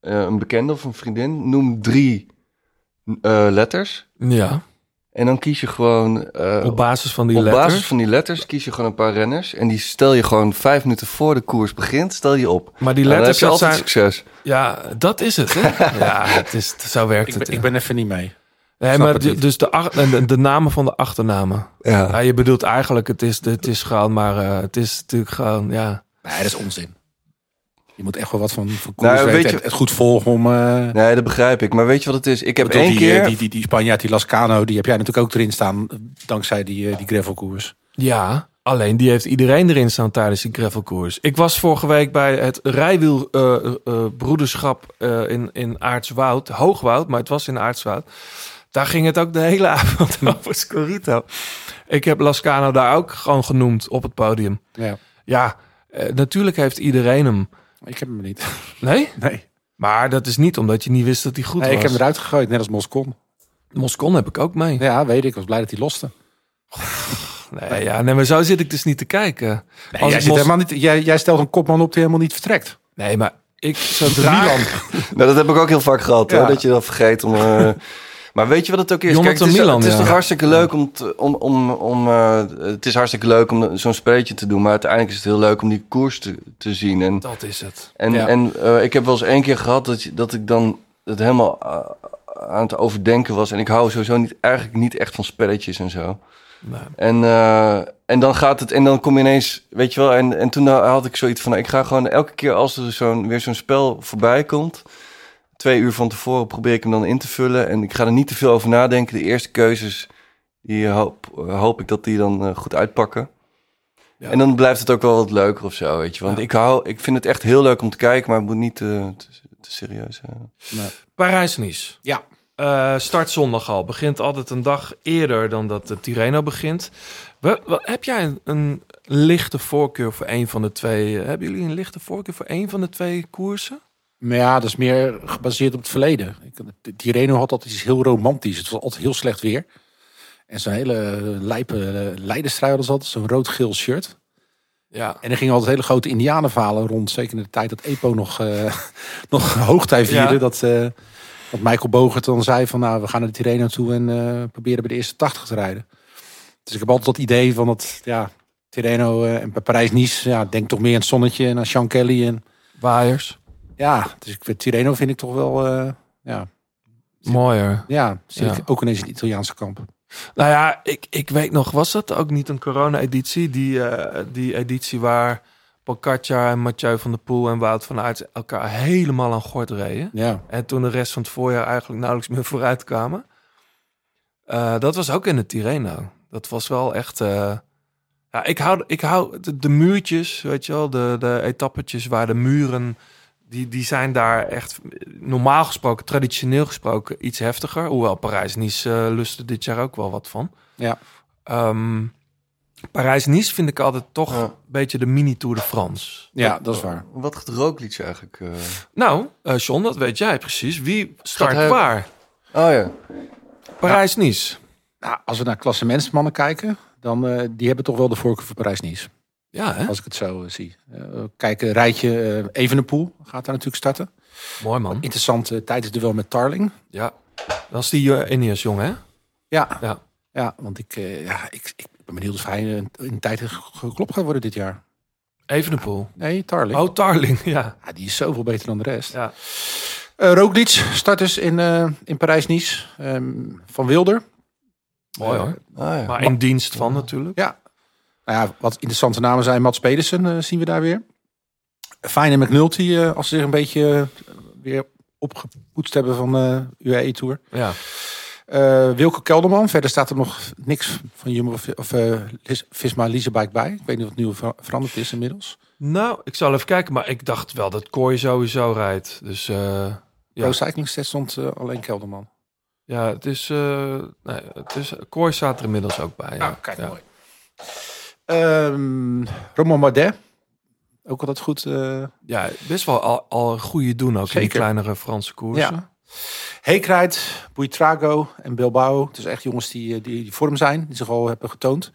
een bekende of een vriendin. Noem drie letters. Ja, En dan kies je gewoon... eh, op basis van die op letters. basis van die letters kies je gewoon een paar renners. En die stel je gewoon vijf minuten voor de koers begint, stel je op. Maar die heb letters, je dat altijd zijn... succes. Ja, dat is het, hè? ja, het is, zo werkt Ik het. ben, ja. ik ben even niet mee. nee, snap maar het de- dus de, ach- de, de namen van de achternamen. Ja. Ja, je bedoelt eigenlijk, het is, het is gewoon, maar eh, het is natuurlijk gewoon, ja. Nee, dat is onzin. Je moet echt wel wat van, van Nou, koers weet weten. je- Het, goed volgen om... eh Nee, dat begrijp ik. Maar weet je wat het is? Ik heb één die, keer... eh, Die, die, die Spanjaard, die Lascano, die heb jij natuurlijk ook erin staan. eh, Dankzij die, die gravelkoers. Ja, alleen die heeft iedereen erin staan tijdens die gravelkoers. Ik was vorige week bij het rijwielbroederschap eh in, in Aartswoud. Hoogwoud, maar het was in Aartswoud. Daar ging het ook de hele avond over Scorito. Ik heb Lascano daar ook gewoon genoemd op het podium. Ja. Ja, natuurlijk heeft iedereen hem. Ik heb hem niet. Nee? Nee. Maar dat is niet omdat je niet wist dat hij goed nee ik was. heb hem eruit gegooid, net als Moscon. Moscon heb ik ook mee. Ja, weet ik. Ik was blij dat hij loste. Nee, ja, nee, maar zo zit ik dus niet te kijken. Nee, Als jij, ik zit mos- helemaal niet, jij, jij stelt een kopman op die helemaal niet vertrekt. Nee, maar ik zodra... Milan. Nou, dat heb ik ook heel vaak gehad, Ja. hoor, dat je dat vergeet om... eh, maar weet je wat het ook is? Jonathan Kijk, het is, Milan, het is ja. toch hartstikke leuk om, te- om, om, om eh, het is hartstikke leuk om zo'n spelletje te doen, maar uiteindelijk is het heel leuk om die koers te, te zien. En, Dat is het. en, Ja. en eh, ik heb wel eens één keer gehad dat, je- dat ik dan het helemaal eh, aan het overdenken was. En ik hou sowieso niet, eigenlijk niet echt van spelletjes en zo. Nee. En, eh, en dan gaat het, en dan kom je ineens, weet je wel, en, en toen had ik zoiets van, ik ga gewoon elke keer als er zo'n, weer zo'n spel voorbij komt, twee uur van tevoren probeer ik hem dan in te vullen. En ik ga er niet te veel over nadenken. De eerste keuzes, die hoop, hoop ik dat die dan eh, goed uitpakken. Ja. En dan blijft het ook wel wat leuker of zo, weet je. Want Ja. ik, hou, ik vind het echt heel leuk om te kijken, maar het moet niet te, te, te serieus zijn. Parijs-Nice. Ja. Eh, start zondag al. Begint altijd een dag eerder dan dat de Tirreno begint. We, we- heb jij een, een lichte voorkeur voor een van de twee? eh, Hebben jullie een lichte voorkeur voor een van de twee koersen? Maar ja, dat is meer gebaseerd op het verleden. Tirreno had altijd iets heel romantisch. Het was altijd heel slecht weer. En zo'n hele lijpe uh, leidenstrui hadden altijd. Zo'n rood-geel shirt. Ja. En er gingen altijd hele grote indianenvalen rond. Zeker in de tijd dat EPO nog, eh nog hoogtij vierde. Ja. Dat, eh, dat Michael Bogert dan zei van nou, we gaan naar de Tirreno toe en eh, proberen bij de eerste 80 te rijden. Dus ik heb altijd dat idee van dat, ja, Tirreno eh, en Parijs-Nice, ja, denk toch meer aan het zonnetje en aan Sean Kelly. En Waaiers. Ja, dus ik, vind Tirreno vind ik toch wel, eh, ja, Mooier. ja, Ja. ik ook ineens in het Italiaanse kamp. Nou ja, ik, ik weet nog, was dat ook niet een corona-editie? Die, eh, die editie waar Pocaccia en Mathieu van der Poel en Wout van Aert elkaar helemaal aan gort reden. Ja, En toen de rest van het voorjaar eigenlijk nauwelijks meer vooruit kwamen. Eh, dat was ook in de Tirreno. Dat was wel echt... ja, ik hou, ik hou de, de muurtjes, weet je wel, de, de etappetjes waar de muren... Die, die zijn daar echt normaal gesproken, traditioneel gesproken, iets heftiger. Hoewel Parijs-Nice eh lustte dit jaar ook wel wat van. ja. Ehm, Parijs-Nice vind ik altijd toch Ja. een beetje de mini-Tour de France. ja dat is waar. Wat gaat Roglic eigenlijk? eh? Nou, eh John, dat weet jij precies. Wie start hij- waar? Oh ja. Parijs-Nice. Nou, als we naar klassementsmannen kijken, dan eh, die hebben toch wel de voorkeur voor Parijs-Nice. Ja, hè? Als ik het zo eh, zie. Eh kijk, een rijtje uh, Evenepoel gaat daar natuurlijk starten. Mooi man. Interessante tijdensduel met Tarling. Ja, dat is die uh, Ineos jong, hè? Ja, Ja. ja want ik, uh, ja, ik, ik ben benieuwd of hij in, in tijd geklopt gaat worden dit jaar. Even de pool. Nee, Tarling. Oh, Tarling, ja. ja. Die is zoveel beter dan de rest. Ja. Uh, Roglic start dus in, uh, in Parijs-Nice um, van Wilder. Mooi hoor. Ah, ja. Maar in dienst van natuurlijk. Ja. Nou ja, wat interessante namen zijn. Mats Pedersen uh, zien we daar weer. Fine en McNulty, uh, als ze zich een beetje weer opgepoetst hebben van de UAE Tour. Ja. Uh, Wilke Kelderman. Verder staat er nog niks van Jumbo of, uh, Visma Leasebike bij. Ik weet niet wat nu ver veranderd is inmiddels. Nou, ik zal even kijken. Maar ik dacht wel dat Kooi sowieso rijdt. Dus uh, ja. Pro Cycling stond uh, alleen Kelderman. Ja, het is... Nee, het is Kooi staat er inmiddels ook bij. Ja. Oh, kijk, ja. mooi. Um, Roman Bardet. Ook altijd goed. Uh... Ja, best wel al, al een goede doen ook Zeker. in die kleinere Franse koersen. Ja. Heekrijt, Buitrago en Bilbao. Het is echt jongens die, die, die vorm zijn, die zich al hebben getoond.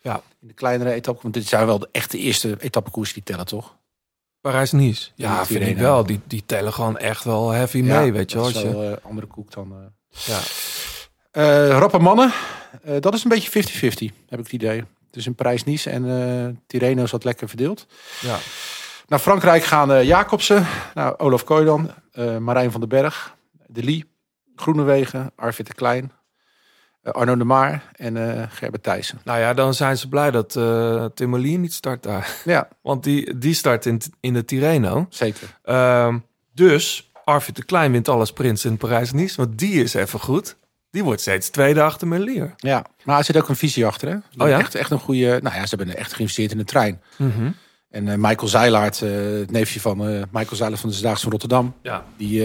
Ja. In de kleinere etappen. Want dit zijn wel de echte eerste etappekoers die tellen, toch? Parijs-Nice. Ja, ja vind ik wel. Die, die tellen gewoon echt wel heavy ja, mee, weet je wel. Dat is wel je... uh, andere koek dan... Uh... Ja. Rappe mannen, dat is een beetje 50-50, heb ik het idee. Dus in Parijs-Nice en uh, Tirreno zat lekker verdeeld. Ja. Naar Frankrijk gaan uh, Jacobsen, nou, Olaf Kooi dan, uh, Marijn van den Berg, De Lee, Groenewegen, Arvid de Klein, Arno de Maar en uh, Gerbert Thijssen. Nou ja, dan zijn ze blij dat uh, Tim niet start daar. Ja. Want die, die start in, in de Tirreno. Zeker. Uh, dus Arvid de Klein wint alle sprints in Parijs-Nice, want die is even goed. Die wordt steeds tweede achter Merlier. Ja, maar er zit ook een visie achter, hè? Oh ja? Echt, echt een goede... Nou ja, ze hebben echt geïnvesteerd in de trein. Mm -hmm. En uh, Michael Zeilaert, uh, het neefje van uh, Michael Zeilaert van de Zdaagse van Rotterdam. Ja. Die,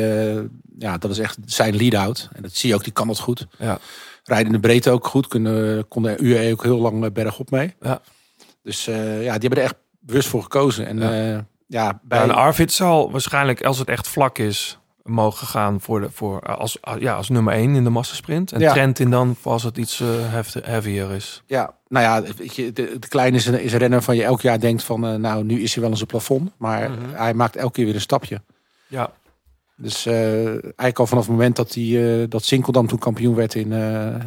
ja, dat is echt zijn lead-out. En dat zie je ook, die kan het goed. Ja. Rijden in de breedte ook goed. Kunnen, kon de UAE ook heel lang bergop mee. Ja. Dus ja, die hebben er echt bewust voor gekozen. En ja, ja bij... Ja, en Arvid zal waarschijnlijk, als het echt vlak is... mogen gaan voor de, voor, als, ja, als nummer 1 in de massasprint. En Ja. Trentin dan voor als het iets eh, heft- heavier is. Ja, nou ja, weet je, de, is een, is een renner van je elk jaar denkt van, eh, nou, nu is hij wel eens een plafond. Maar Mhm. hij maakt elke keer weer een stapje. Ja, Dus eh, eigenlijk al vanaf het moment dat, hij, eh, dat Sinkeldam toen kampioen werd in, eh eh,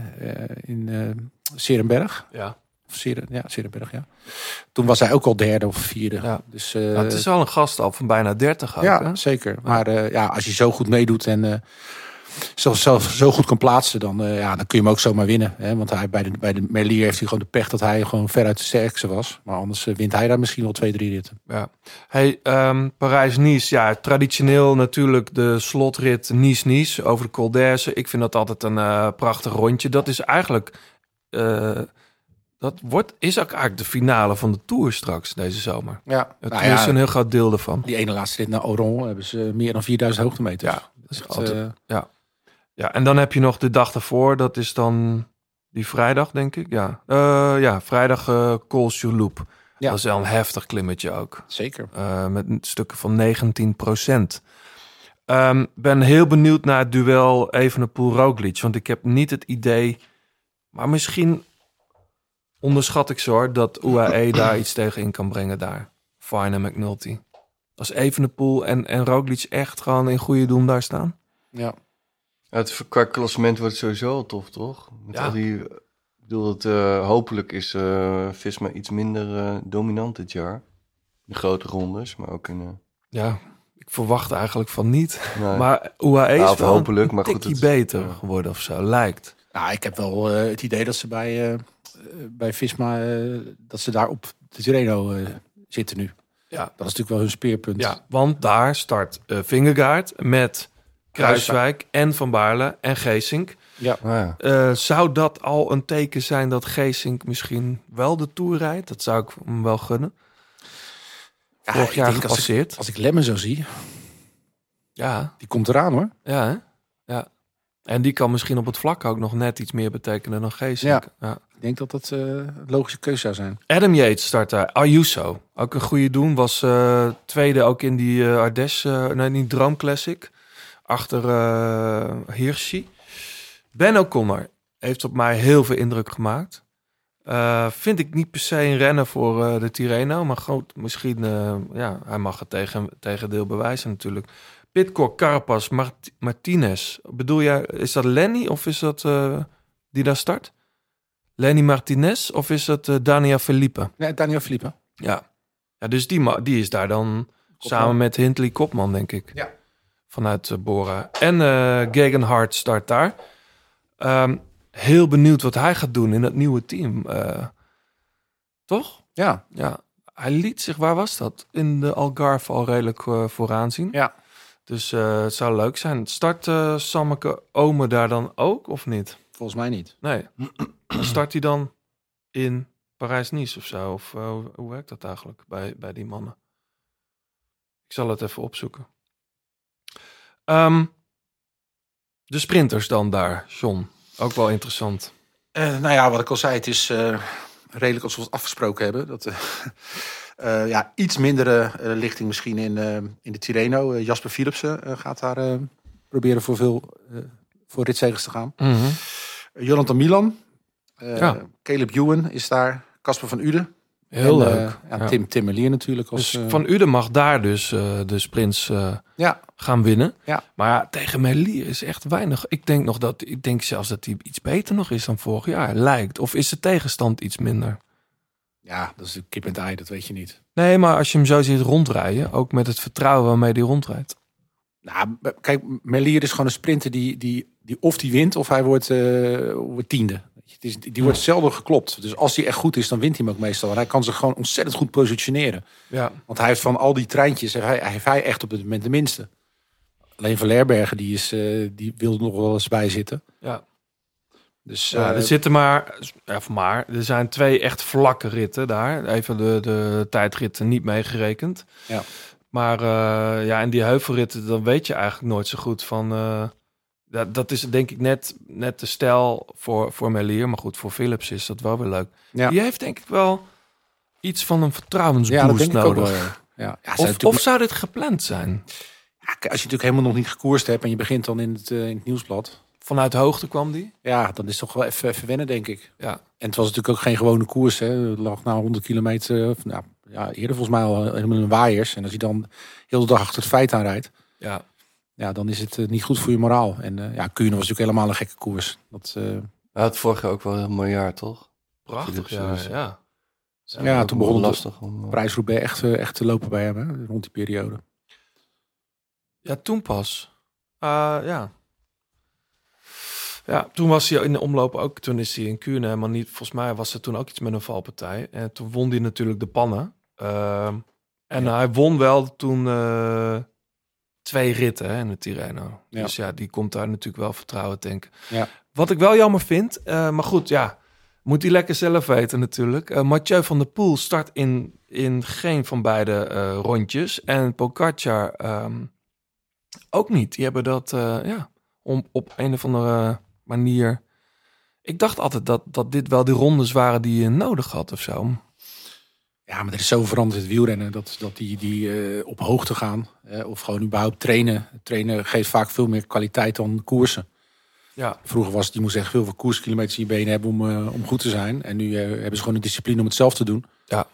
in eh Serenberg. ja. Of ja, Serenberg, ja. Toen was hij ook al derde of vierde. Ja. Dus, eh, Nou, het is wel een gast al van bijna 30 ook, ja, hè? zeker. Maar eh, ja, als je zo goed meedoet en eh zo, zo, zo goed kan plaatsen, dan, ja, dan kun je hem ook zomaar winnen. Hè? Want hij, bij de, bij de Merlier heeft hij gewoon de pech dat hij gewoon veruit de sterkste was. Maar anders wint hij daar misschien wel twee, drie ritten. Ja. Hey, ehm, Parijs-Nice, ja, traditioneel natuurlijk de slotrit Nice-Nice over de Col d'Azur. Ik vind dat altijd een prachtig rondje. Dat is eigenlijk, dat wordt, is ook eigenlijk de finale van de Tour straks deze zomer. Ja, Het nou is een heel groot deel ervan. die ene laatste rit naar Oron hebben ze meer dan 4000 hoogtemeters. Ja, dat is Echt, altijd, eh, ja. ja, en dan heb je nog de dag daarvoor, dat is dan die vrijdag, denk ik. Ja, Eh, ja vrijdag eh Col sur Loup. Ja. Dat is wel een heftig klimmetje ook. zeker. Eh, met een stukken van 19 procent. ben heel benieuwd naar het duel Evenepoel-Roglic. Want ik heb niet het idee... Maar misschien onderschat ik zo hoor... dat UAE daar iets tegen in kan brengen daar. Fine en McNulty. Als Evenepoel en, en Roglic echt gewoon in goede doen daar staan. Ja. Ja, het qua klassement wordt sowieso al tof, toch? Met Ja. al die, ik bedoel, het, eh, hopelijk is eh Visma iets minder eh, dominant dit jaar. De grote rondes, maar ook in... eh, Ja, ik verwacht eigenlijk van niet. nee. Maar UAE is wel hopelijk, een maar goed, tikkie het- beter geworden of zo, lijkt. Nou, ik heb wel eh, het idee dat ze bij, bij Visma, eh, dat ze daar op de Tirreno eh, zitten nu. Ja. Dat is natuurlijk wel hun speerpunt. Ja, want daar start eh Vingegaard met Kruiswijk en Van Baarle en Geesink. Ja. Ah, ja. Eh, zou dat al een teken zijn dat Geesink misschien wel de Tour rijdt? Dat zou ik hem wel gunnen. Ja, Vorig ik jaar denk als ik, gepasseerd. als ik Lemmen zo zie, Ja, die komt eraan hoor. ja, hè? ja. En die kan misschien op het vlak ook nog net iets meer betekenen dan Geesink. Ja. Ik denk dat dat eh, een logische keuze zou zijn. Adam Yates start daar. Ayuso, ook een goede doen. Was eh, tweede ook in die Ardèche, eh, nee, niet Droom Classic. Achter eh Hirschi. Ben O'Connor heeft op mij heel veel indruk gemaakt. Vind ik niet per se een renner voor de Tirreno. Maar goed, misschien, ja, hij mag het tegen, tegendeel bewijzen natuurlijk. Pitcock, Carapaz, Mart- Martinez. Bedoel jij, is dat Lenny of is dat eh, die daar start? Lenny Martinez of is dat eh, Daniel Felipe? Nee, Daniel Felipe. Ja. ja dus die, die is daar dan samen met Hindley Kopman, denk ik. Ja. Vanuit eh, Bora. En eh Gegenhard start daar. Ehm, heel benieuwd wat hij gaat doen in het nieuwe team. Toch? Ja. Ja. Hij liet zich, waar was dat? In de Algarve al redelijk eh, vooraan zien. Ja. Dus eh, het zou leuk zijn. Start eh Sammeke Ome daar dan ook, of niet? Volgens mij niet. Nee. Start hij dan in Parijs-Nice of zo? Of eh, hoe- hoe werkt dat eigenlijk bij, bij die mannen? Ik zal het even opzoeken. Ehm, de sprinters dan daar, John. Ook wel interessant. Eh, nou ja, wat ik al zei, het is eh, redelijk als we het afgesproken hebben. Dat, eh, ja, iets mindere eh, lichting misschien in, eh, in de Tirreno. Jasper Philipsen gaat daar proberen voor veel voor ritzegers te gaan. Mhm. Uh, Jonathan Milan. Ja. Caleb Ewan is daar. Casper van Uden. Heel En, leuk. ja, Ja. Tim, Tim Merlier natuurlijk. Als, Dus Van Uden mag daar dus de sprints ja, gaan winnen. Ja. Maar tegen Merlier is echt weinig. Ik denk nog dat ik denk zelfs dat hij iets beter nog is dan vorig jaar. Lijkt. Of is de tegenstand iets minder? Ja, dat is de kip en het ei, dat weet je niet. Nee, maar als je hem zo ziet rondrijden, ook met het vertrouwen waarmee hij rondrijdt. Nou, kijk, Merlier is gewoon een sprinter die, die, die of die wint of hij wordt, eh, wordt tiende. Het is, die wordt zelden geklopt. Dus als hij echt goed is, dan wint hij hem ook meestal. En hij kan zich gewoon ontzettend goed positioneren. Ja. Want hij heeft van al die treintjes, heeft hij, heeft hij echt op het moment de minste. Alleen Van Lerbergen, die, is, eh, die wil er nog wel eens bij zitten. Ja. Dus Ja, eh, er zitten maar, of maar, er zijn twee echt vlakke ritten daar. Even de, de tijdritten niet meegerekend. Ja. Maar eh, ja, en die heuvelritten, dan weet je eigenlijk nooit zo goed van. eh, dat, dat is denk ik net, net de stijl voor, voor Melier. Maar goed, voor Philips is dat wel weer leuk. Ja. Die heeft denk ik wel iets van een ja, vertrouwensboost ook nodig. wel. Ja. Ja, ja, of, natuurlijk- of zou dit gepland zijn? als je natuurlijk helemaal nog niet gekoerst hebt en je begint dan in het, in het nieuwsblad. Vanuit hoogte kwam die? Ja, dan is het toch wel even, even wennen, denk ik. Ja. En het was natuurlijk ook geen gewone koers. Hè. Het lag na 100 kilometer, of, nou, ja, eerder volgens mij al helemaal in waaiers. En als je dan heel de dag achter het feit aanrijdt, Ja. ja, dan is het eh, niet goed voor je moraal. En eh ja, Kuurne was natuurlijk helemaal een gekke koers. Dat, eh, Hij had vorig jaar ook wel een heel mooi jaar, toch? Prachtig, ja. ja. ja, toen begon het lastig om... eh, prijsroubaix echt, eh, echt te lopen bij hem, hè, rond die periode. Ja, toen pas. Ah, ja. Ja, toen was hij in de omloop ook. Toen is hij in Kuurne helemaal niet. Volgens mij was er toen ook iets met een valpartij. En toen won hij natuurlijk de pannen. Ehm, en hij won wel toen eh, twee ritten hè, in de Tirreno. Ja. Dus ja, die komt daar natuurlijk wel vertrouwen tanken. Ja. Wat ik wel jammer vind, eh, maar goed, ja, moet hij lekker zelf weten natuurlijk. Eh, Mathieu van der Poel start in, in geen van beide rondjes. En Pogacar ehm, ook niet. Die hebben dat ja, om, op een of andere manier... Ik dacht altijd dat, dat dit wel die rondes waren die je nodig had of zo. Ja, maar er is zo veranderd in het wielrennen dat, dat die, die eh, op hoogte gaan. eh, of gewoon überhaupt trainen. Trainen geeft vaak veel meer kwaliteit dan koersen. Ja, Vroeger was het, je moest echt veel koerskilometers in je benen hebben om, eh, om goed te zijn. En nu hebben ze gewoon de discipline om het zelf te doen. Ja.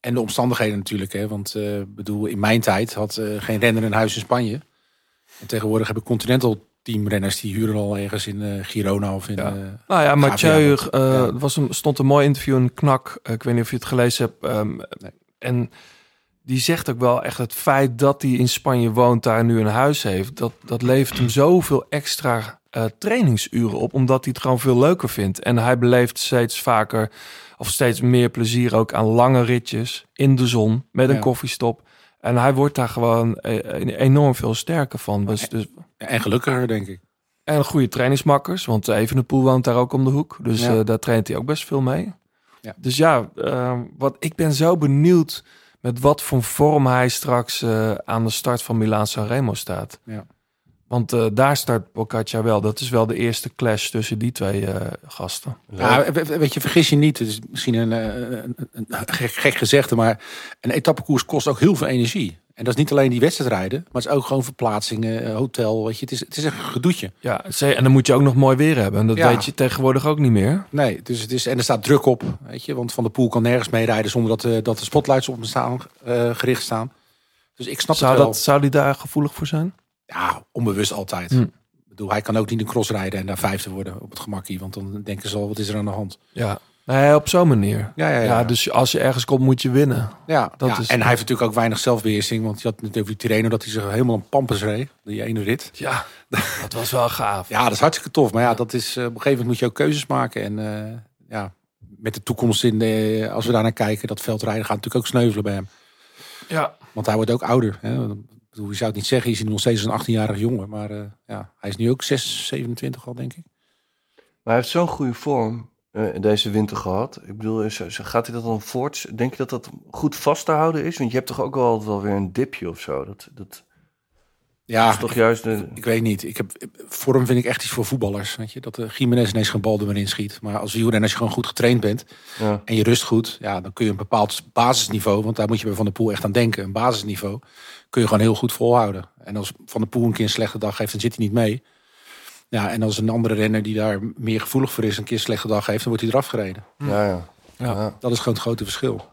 En de omstandigheden natuurlijk. Hè, want bedoel, in mijn tijd had geen renner een huis in Spanje. En tegenwoordig hebben Continental teamrenners die huren al ergens in eh, Girona of in... Ja. eh, Nou ja, Mathieu, Ja. er was een, stond een mooi interview in Knak. Ik weet niet of je het gelezen hebt. ehm, Nee. En die zegt ook wel echt het feit dat hij in Spanje woont, daar nu een huis heeft. Dat, dat levert hem zoveel extra trainingsuren op, omdat hij het gewoon veel leuker vindt. En hij beleeft steeds vaker of steeds meer plezier ook aan lange ritjes in de zon met een Ja. koffiestop. En hij wordt daar gewoon eh, enorm veel sterker van. Dus, dus, en gelukkiger, denk ik. en goede trainingsmakkers, want Evenepoel woont daar ook om de hoek. Dus Ja. eh, daar traint hij ook best veel mee. Ja. Dus ja, eh, wat, ik ben zo benieuwd met wat voor vorm hij straks eh, aan de start van Milaan Sanremo staat. Ja. Want eh, daar start Pogacar wel. Dat is wel de eerste clash tussen die twee eh, gasten. Ja, we- we- weet je, vergis je niet. Het is misschien een, eh, een, een, een gek, gek gezegde, maar een etappekoers kost ook heel veel energie. En dat is niet alleen die wedstrijdrijden, maar het is ook gewoon verplaatsingen, hotel. Weet je, het is, het is echt een gedoetje. Ja, en dan moet je ook nog mooi weer hebben. En dat Ja. weet je tegenwoordig ook niet meer. Nee, dus het is, en er staat druk op, weet je, want Van der Poel kan nergens meerijden zonder dat, eh, dat de spotlights op hem staan, eh, gericht staan. Dus ik snap Zou, het wel. dat, zou die daar gevoelig voor zijn? Ja, onbewust altijd. Hm. Ik bedoel, hij kan ook niet een cross rijden en daar vijfde worden op het gemakkie, want dan denken ze al, wat is er aan de hand? Ja, nee, op zo'n manier. Ja, ja, ja. Ja, dus als je ergens komt, moet je winnen. Ja, Dat ja, is- en hij heeft natuurlijk ook weinig zelfbeheersing. Want je had natuurlijk die Tirreno dat hij zich helemaal een pampers reed. Die ene rit. Ja, dat was wel gaaf. Ja, dat is hartstikke tof. Maar ja, dat is, eh, op een gegeven moment moet je ook keuzes maken. En eh, ja, met de toekomst in, de, als we daar naar kijken, dat veldrijden gaat natuurlijk ook sneuvelen bij hem. Ja. Want hij wordt ook ouder. Hè? Bedoel, Je zou het niet zeggen, je ziet hem nog steeds als een 18-jarig jongen. Maar eh, ja, hij is nu ook 6, 27 al, denk ik. Maar hij heeft zo'n goede vorm eh, deze winter gehad. Ik bedoel, is, gaat hij dat dan voort? Denk je dat dat goed vast te houden is? Want je hebt toch ook wel, wel weer een dipje of zo? Dat, dat Ja, is toch juist de... Ik weet niet. Ik heb, vorm vind ik echt iets voor voetballers. Weet je? Dat de Jiménez ineens geen bal er maar in schiet. Maar als wielrenner, als je gewoon goed getraind bent Ja. en je rust goed, ja, dan kun je een bepaald basisniveau, want daar moet je bij Van der Poel echt aan denken, een basisniveau, kun je gewoon heel goed volhouden. En als Van der Poel een keer een slechte dag heeft, dan zit hij niet mee. Ja, en als een andere renner die daar meer gevoelig voor is, een keer een slechte dag heeft, dan wordt hij eraf gereden. Ja, ja. Ja. Ja. Dat is gewoon het grote verschil.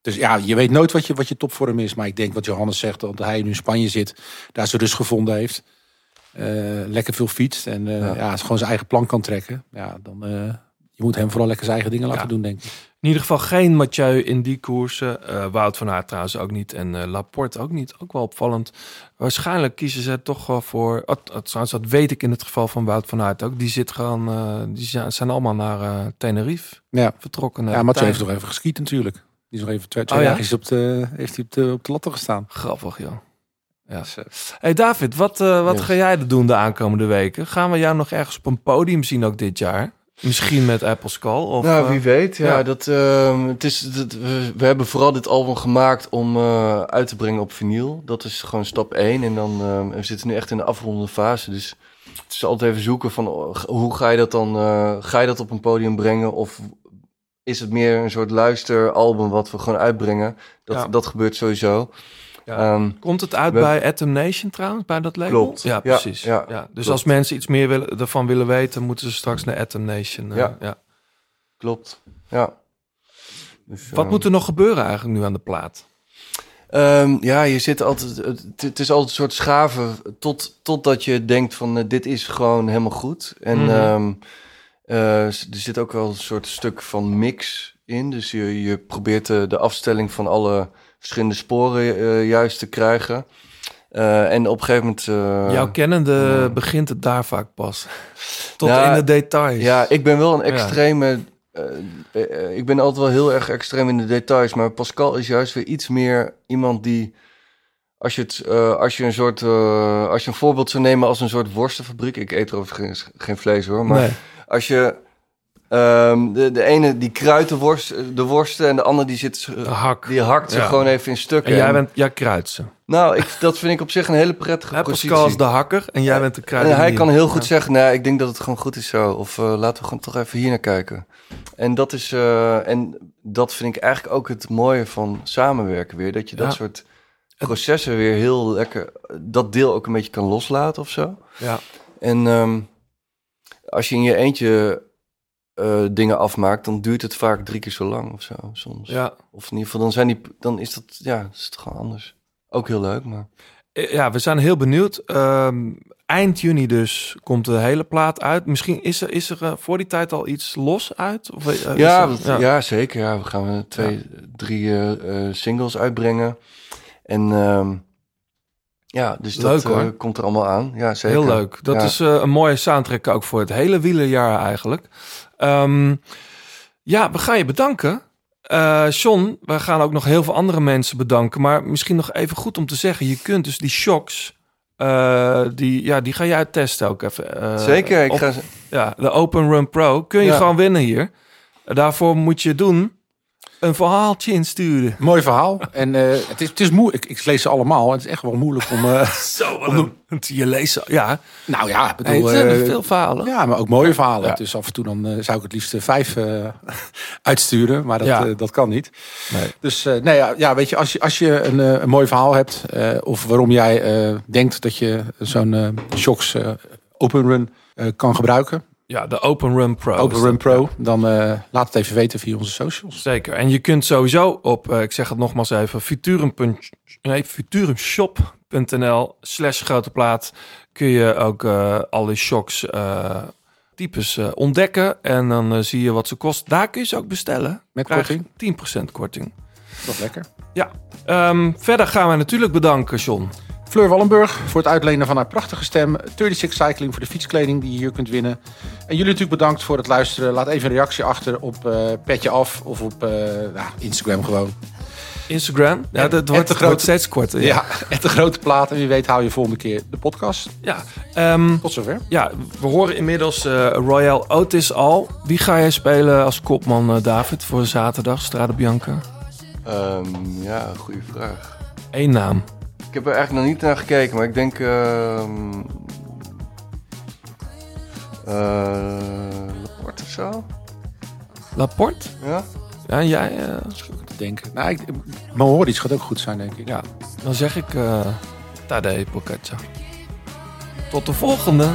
Dus ja, je weet nooit wat je, wat je topvorm is. Maar ik denk wat Johannes zegt, dat hij nu in Spanje zit, daar zijn rust gevonden heeft. eh, lekker veel fietst en eh, Ja. ja. gewoon zijn eigen plan kan trekken. Ja, dan eh, je moet hem vooral lekker zijn eigen dingen laten Ja. doen, denk ik. In ieder geval geen Mathieu in die koersen. Eh, Wout van Aert trouwens ook niet. En eh, Laporte ook niet. Ook wel opvallend. Waarschijnlijk kiezen ze toch wel voor... Oh, oh, trouwens, dat weet ik in het geval van Wout van Aert ook. Die, zit gewoon, eh, die zijn, allemaal naar Tenerife Ja, vertrokken. ja Mathieu heeft nog even geskiet natuurlijk. Die is nog even twee, twee Oh, ja? dagjes op de, heeft hij op de, op de latten gestaan. Grappig, joh. Ja. Dus, Hey David, wat, wat Yes. ga jij doen de aankomende weken? Gaan we jou nog ergens op een podium zien ook dit jaar? Misschien met Apple Skull? Of, nou, eh, wie weet. Ja, ja. Dat, ehm, het is, dat, we, we hebben vooral dit album gemaakt om eh, uit te brengen op vinyl. Dat is gewoon stap 1. En dan ehm, we zitten nu echt in de afrondende fase. Dus het is altijd even zoeken van oh, hoe ga je dat dan eh, ga je dat op een podium brengen? Of is het meer een soort luisteralbum wat we gewoon uitbrengen? Dat, Ja. dat gebeurt sowieso. Ja. Ehm, Komt het uit we- bij Atom Nation trouwens, bij dat label? Klopt. Ja, precies. Ja, ja, Dus klopt. als mensen iets meer willen, ervan willen weten, moeten ze straks naar Atom Nation. eh, Ja. klopt. Ja. Dus, Wat eh, moet er nog gebeuren eigenlijk nu aan de plaat? Ehm, ja, je zit altijd. Het, het is altijd een soort schaven tot, totdat je denkt van eh, dit is gewoon helemaal goed. En Mhm. ehm, eh, er zit ook wel een soort stuk van mix in. Dus je, je probeert de, de afstelling van alle verschillende sporen eh, juist te krijgen. Eh, en op een gegeven moment. eh, Jouw kennende begint het daar vaak pas. Tot Ja, in de details. Ja, ik ben wel een extreme. ik ben altijd wel heel erg extreem in de details. Maar Pascal is juist weer iets meer iemand die. Als je, het, als je een soort. als je een voorbeeld zou nemen als een soort worstenfabriek. Ik eet er overigens geen, geen vlees hoor. Maar Nee. als je. Ehm, de, de ene die kruidt de, worst, de worsten en de andere die zit. Hak. Die hakt ze Ja. gewoon even in stukken. En jij, En- bent, jij kruidt ze. Nou, ik, dat vind ik op zich een hele prettige Hè, positie. Pascal is de hakker en jij bent de En kruidenier. hij kan heel goed Ja. zeggen, nee, ik denk dat het gewoon goed is zo. Of eh, laten we gewoon toch even hier naar kijken. En dat is, eh, en dat vind ik eigenlijk ook het mooie van samenwerken weer. Dat je dat soort processen weer heel lekker, dat deel ook een beetje kan loslaten of zo. Ja. En ehm, als je in je eentje eh, dingen afmaakt, dan duurt het vaak drie keer zo lang of zo soms. Ja. Of in ieder geval, dan, zijn die, dan is dat, ja, is het gewoon anders. Ook heel leuk, maar... Eh, Ja, we zijn heel benieuwd. Ehm, eind juni dus komt de hele plaat uit. Misschien is er, is er eh, voor die tijd al iets los uit? Of, ja, er- ja. zeker. Ja, we gaan twee, drie singles uitbrengen. En ehm, ja, dus Leuk, dat komt er allemaal aan. Ja, zeker. Heel leuk. Dat Ja. is een mooie soundtrack ook voor het hele wielerjaar eigenlijk. Ehm, ja, we gaan je bedanken. John, we gaan ook nog heel veel andere mensen bedanken. Maar misschien nog even goed om te zeggen. Je kunt dus die shocks... eh, die, ja, die ga jij testen ook even. eh, Zeker, ik op- ga Ja, de Open Run Pro. Kun je Ja. gewoon winnen hier. Daarvoor moet je doen... een verhaaltje insturen. Mooi verhaal. En eh, het is, het is moeilijk. Ik lees ze allemaal. Het is echt wel moeilijk om. eh, Zo, om de- je leest... ze- Ja, nou ja, ik bedoel, Hey, het zijn eh, veel verhalen. Ja, maar ook mooie verhalen. Ja. Dus af en toe dan zou ik het liefst vijf eh, uitsturen. Maar dat, Ja. dat kan niet. Nee. Dus eh, nee, ja, ja, weet je, als je, als je een, eh, een mooi verhaal hebt. eh, of waarom jij eh, denkt dat je zo'n shocks eh, open run kan gebruiken. Ja, de Open Run Pro. Open Run dat. Pro. Dan eh, laat het even weten via onze socials. Zeker. En je kunt sowieso op, eh, ik zeg het nogmaals even, futurum. Nee, futurumshop.nl slash grote plaat kun je ook eh alle shocks types ontdekken. En dan zie je wat ze kost. Daar kun je ze ook bestellen. Met korting? 10% korting. Toch lekker. Ja. Ehm, verder gaan we natuurlijk bedanken, John. Fleur Wallenburg voor het uitlenen van haar prachtige stem. 36 Cycling voor de fietskleding die je hier kunt winnen. En jullie natuurlijk bedankt voor het luisteren. Laat even een reactie achter op eh Petje Af of op eh, nou, Instagram gewoon. Instagram. Ja, dat wordt, te het wordt steeds korter. Ja, echt een grote plaat. En wie weet hou je volgende keer de podcast. Ja, ehm, Tot zover. ja we horen inmiddels eh, Royal Otis al. Wie ga jij spelen als kopman, David, voor zaterdag, Strade Bianca? Ehm, ja, goede vraag. Eén naam. Ik heb er eigenlijk nog niet naar gekeken, maar ik denk... ehm eh, Laporte of zo? Laporte? Ja? Ja, jij? eh, Te denken. Nou, ik, Mohoric gaat ook goed zijn, denk ik. ja, dan zeg ik eh Tadej Pogacar. Tot de volgende.